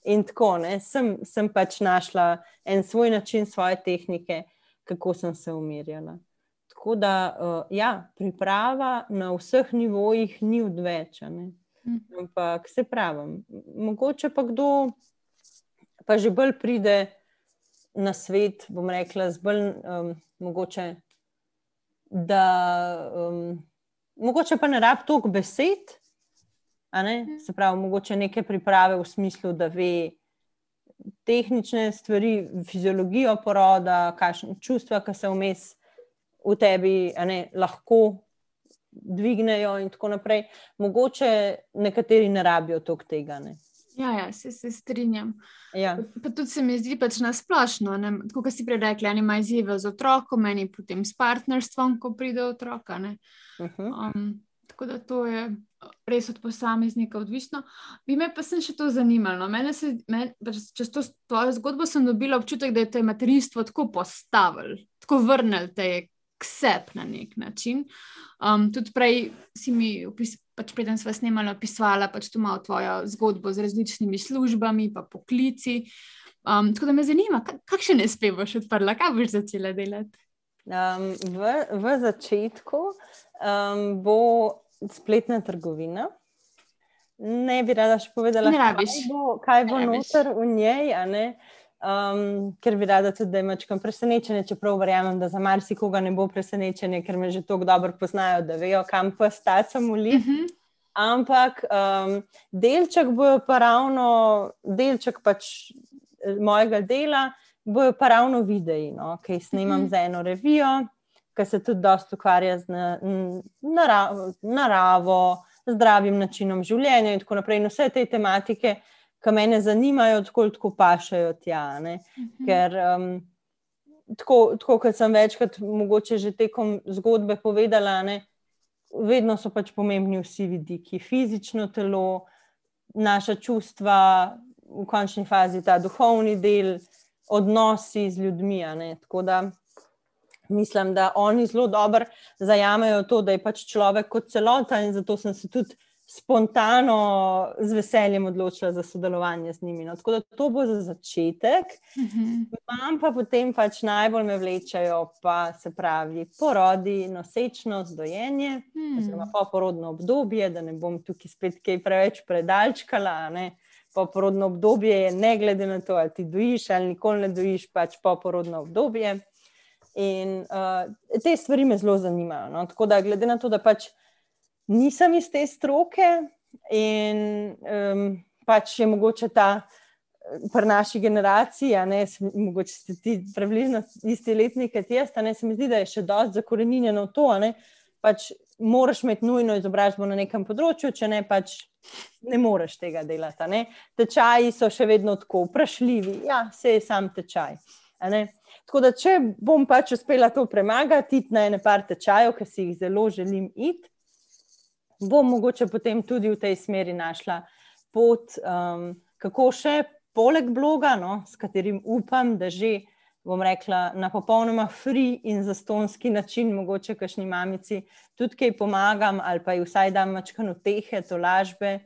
Speaker 2: in tako. Sem, sem pač našla en svoj način, svoje tehnike, kako sem se umirjala. Tako da, uh, ja, priprava na vseh nivojih ni odvečena. Mhm. Ampak se pravi, mogoče pa kdo pa že bolj pride na svet, bom rekla, z bolj um, mogoče. Da, um, mogoče pa ne rabi toliko besed, mhm. se pravi, mogoče neke priprave v smislu, da ve tehnične stvari, fiziologijo poroda, kakšne čustva, ki se vmes v tebi ne, lahko dvignejo, in tako naprej. Mogoče nekateri ne rabijo toliko tega. Ne.
Speaker 1: Ja, ja, se, se strinjam.
Speaker 2: Ja.
Speaker 1: Pa, tudi se mi zdi pač na splošno, kot ste prej rekli, eni imajo izzive z otrokom, meni potem s partnerstvom, ko pride otroka. Uh mhm. -huh. um, tako da to je res od posameznika odvisno. Bi me pa sem še to zanimalo. No? Mene se, me, pač, čez to tvojo zgodbo sem dobila občutek, da je to materinstvo tako postavilo, tako vrnil te k sebi na nek način. Um, tudi prej si mi, pač preden smo snemali, opisala pač tu malo tvojo zgodbo z različnimi službami, pa poklici. Um, tako da me zanima, kakšen SP boš odprla, kaj boš začela delati?
Speaker 2: Um, v, v začetku um, bo spletna trgovina. Ne bi rada še povedala, kaj bo, kaj bo noter v njej um, ker bi rada tudi, da imaš kam presenečenje, čeprav verjamem, da za marsikoga ne bo presenečenje, ker me že tako dobro poznajo, da vejo, kam pa stacam v lif. Uh -huh. Ampak um, delček bojo pa ravno, delček pač eh, mojega dela, bojo pa ravno videi, no, ki jih snimam uh -huh. za eno revijo, ki se tudi dosta ukvarja z na, naravo, naravo, zdravim načinom življenja in tako naprej. In vse te tematike, ki me zanimajo, tako tako pašajo tja. Uh mhm. Ker, um, tako, tako kot sem večkrat, mogoče že tekom zgodbe povedala, ne, vedno so pač pomembni vsi vidiki, fizično telo, naša čustva, v končni fazi ta duhovni del, odnosi z ljudmi. Tako da mislim, da oni zelo dobro zajamejo to, da je pač človek kot celota in zato sem se tudi spontano, z veseljem odločila za sodelovanje z njimi. No, tako da to bo za začetek. Uh -huh. pa potem pač najbolj me vlečajo, pa se pravi, porodi, nosečnost, dojenje, uh hmm. -huh. oziroma poporodno obdobje, da ne bom tukaj spet kaj preveč predalčkala. Ne. Poporodno obdobje je, ne glede na to, ali ti dojiš ali nikoli ne dojiš, pač poporodno obdobje. In uh, te stvari me zelo zanimajo. No. Tako da, glede na to, da pač nisem iz te stroke in um, pač je mogoče ta. Pri naši generaciji, a ne mogoče ste ti približno isti letnik, kot jaz, a ne se mi zdi, da je še dosti zakorenjeno to, a ne pač moraš imeti nujno izobrazbo na nekem področju, če ne pač ne moreš tega delati. Ne? Tečaji so še vedno tako vprašljivi, ja, vse je sam tečaj. Tako da, če bom pač uspela to premagati, iti na ene par tečajev, ki si jih zelo želim iti, bom mogoče potem tudi v tej smeri našla pot, um, kako še poleg bloga, no, s katerim upam, da že bom rekla na popolnoma free in zastonski način, mogoče kašni mamici tudi kaj pomagam ali pa ji vsaj dam mačkano tehe, to lažbe.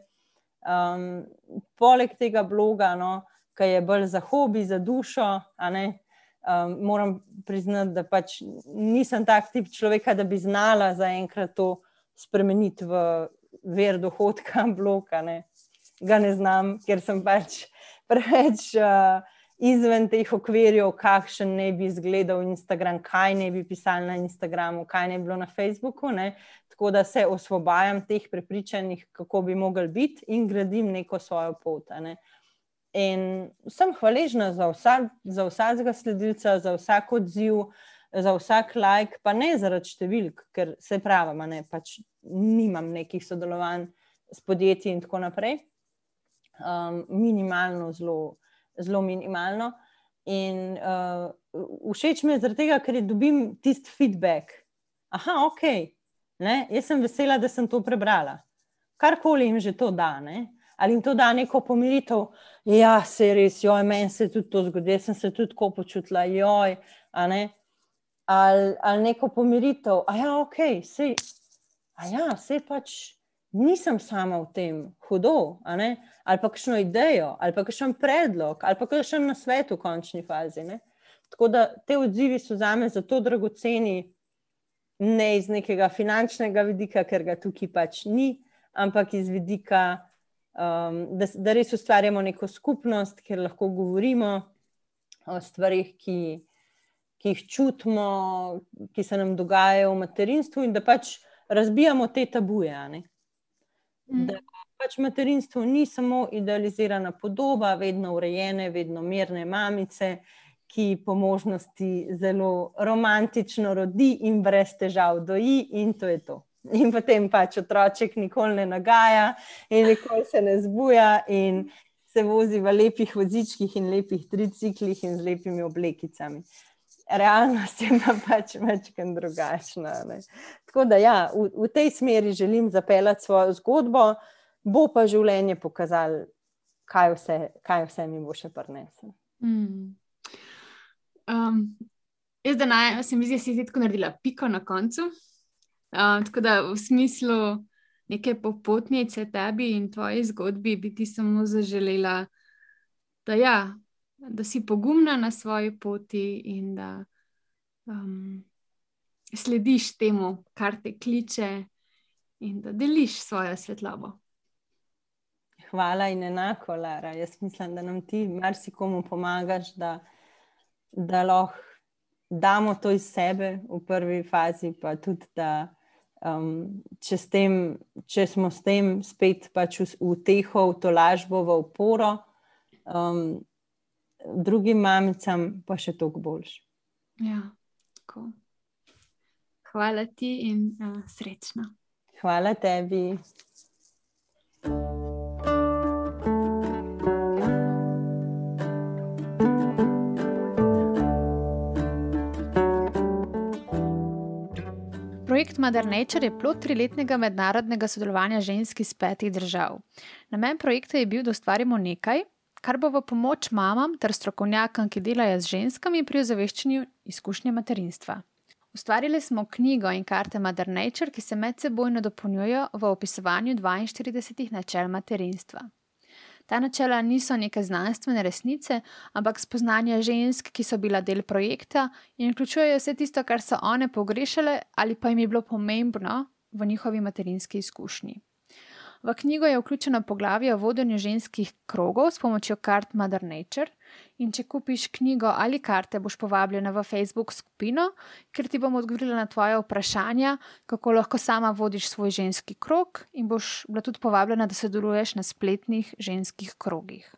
Speaker 2: Um, poleg tega bloga, no, ki je bolj za hobi, za dušo, um, moram priznati, da pač nisem tak tip človeka, da bi znala zaenkrat to spremeniti v ver dohodka, *laughs* bloka. Ne. Ga ne znam, ker sem pač preveč uh, izven teh okvirjev, kakšen ne bi izgledal Instagram, kaj ne bi pisali na Instagramu, kaj ne bi bilo na Facebooku. Ne. Tako da se osvobajam teh prepričanj, kako bi mogli biti, in gradim neko svojo pot. Ne. In sem hvaležna za, vsa, za vsakega sledilca, za vsak odziv, za vsak like, pa ne zaradi številk, ker se pravi, ne, pač nimam nekih sodelovanj s podjetji in tako naprej. Um, minimalno, zelo, zelo minimalno. In uh, všeč mi je zaradi tega, ker dobim tisti feedback. Aha, ok, ne, jaz sem vesela, da sem to prebrala. Karkoli jim že to da. Ne. Ali jim to da neko pomiritev, ja, se res, joj, meni se je tudi to zgodilo, sem se tudi tako počutila, joj, ali, ali neko pomiritev, a ja, ok, a ja, pač nisem sama v tem, hudo, ali pa kakšno idejo, ali pa kakšen predlog, ali pa kakšen na svetu v končni fazi. Ne? Tako da te odzivi so za me zato dragoceni, ne iz nekega finančnega vidika, ker ga tukaj pač ni, ampak iz vidika, um, da, da res ustvarjamo neko skupnost, kjer lahko govorimo o stvarih, ki, ki jih čutimo, ki se nam dogajajo v materinstvu, in da pač razbijamo te tabuje. Mm. Da pač materinstvo ni samo idealizirana podoba, vedno urejene, vedno mirne mamice, ki po možnosti zelo romantično rodi in brez težav doji, in to je to. In potem pač otroček nikoli ne nagaja, in nikoli se ne zbuja, in se vozi v lepih vozičkih in lepih triciklih in z lepimi oblekicami. Realnost je *laughs* pa pač večkrat drugačna. Ne. Tako da, ja, v, v tej smeri želim zapeljati svojo zgodbo, bo pa življenje pokazalo, kaj vse, kaj vse mi bo še prineslo. Mm.
Speaker 1: Um, jaz, da naj, se mi zdi, da si tako naredila piko na koncu. Um, tako da v smislu neke popotnice tebi in tvoji zgodbi bi ti samo zaželela, da, ja, da si pogumna na svoji poti in da. Um, slediš temu, kar te kliče, in da deliš svojo svetlobo.
Speaker 2: Hvala in enako, Lara. Jaz mislim, da nam ti marsikomu pomagaš, da, da lahko damo to iz sebe v prvi fazi, pa tudi da. Um, če, tem, če smo s tem spet pač v, v teho, v to lažbo, v oporo, um, drugim mamicam pa še toliko boljš.
Speaker 1: Ja, tako. Hvala ti in uh, srečno.
Speaker 2: Hvala tebi.
Speaker 1: Projekt Mother Nature je plod triletnega mednarodnega sodelovanja žensk iz petih držav. Namen projekta je bil, da ustvarimo nekaj, kar bo v pomoč mamam ter strokovnjakom, ki delajo z ženskami pri ozaveščanju izkušnje materinstva. Ustvarili smo knjigo in karte Mother Nature, ki se medsebojno dopolnjujejo v opisovanju 42 načel materinstva. Ta načela niso neke znanstvene resnice, ampak spoznanja žensk, ki so bila del projekta in vključujejo vse tisto, kar so one pogrešale ali pa jim je bilo pomembno v njihovi materinski izkušnji. V knjigo je vključeno poglavje o vodenju ženskih krogov s pomočjo kart Mother Nature. In če kupiš knjigo ali karte, boš povabljena v Facebook skupino, ker ti bom odgovorila na tvoje vprašanja, kako lahko sama vodiš svoj ženski krog, in boš bila tudi povabljena, da sodeluješ na spletnih ženskih krogih.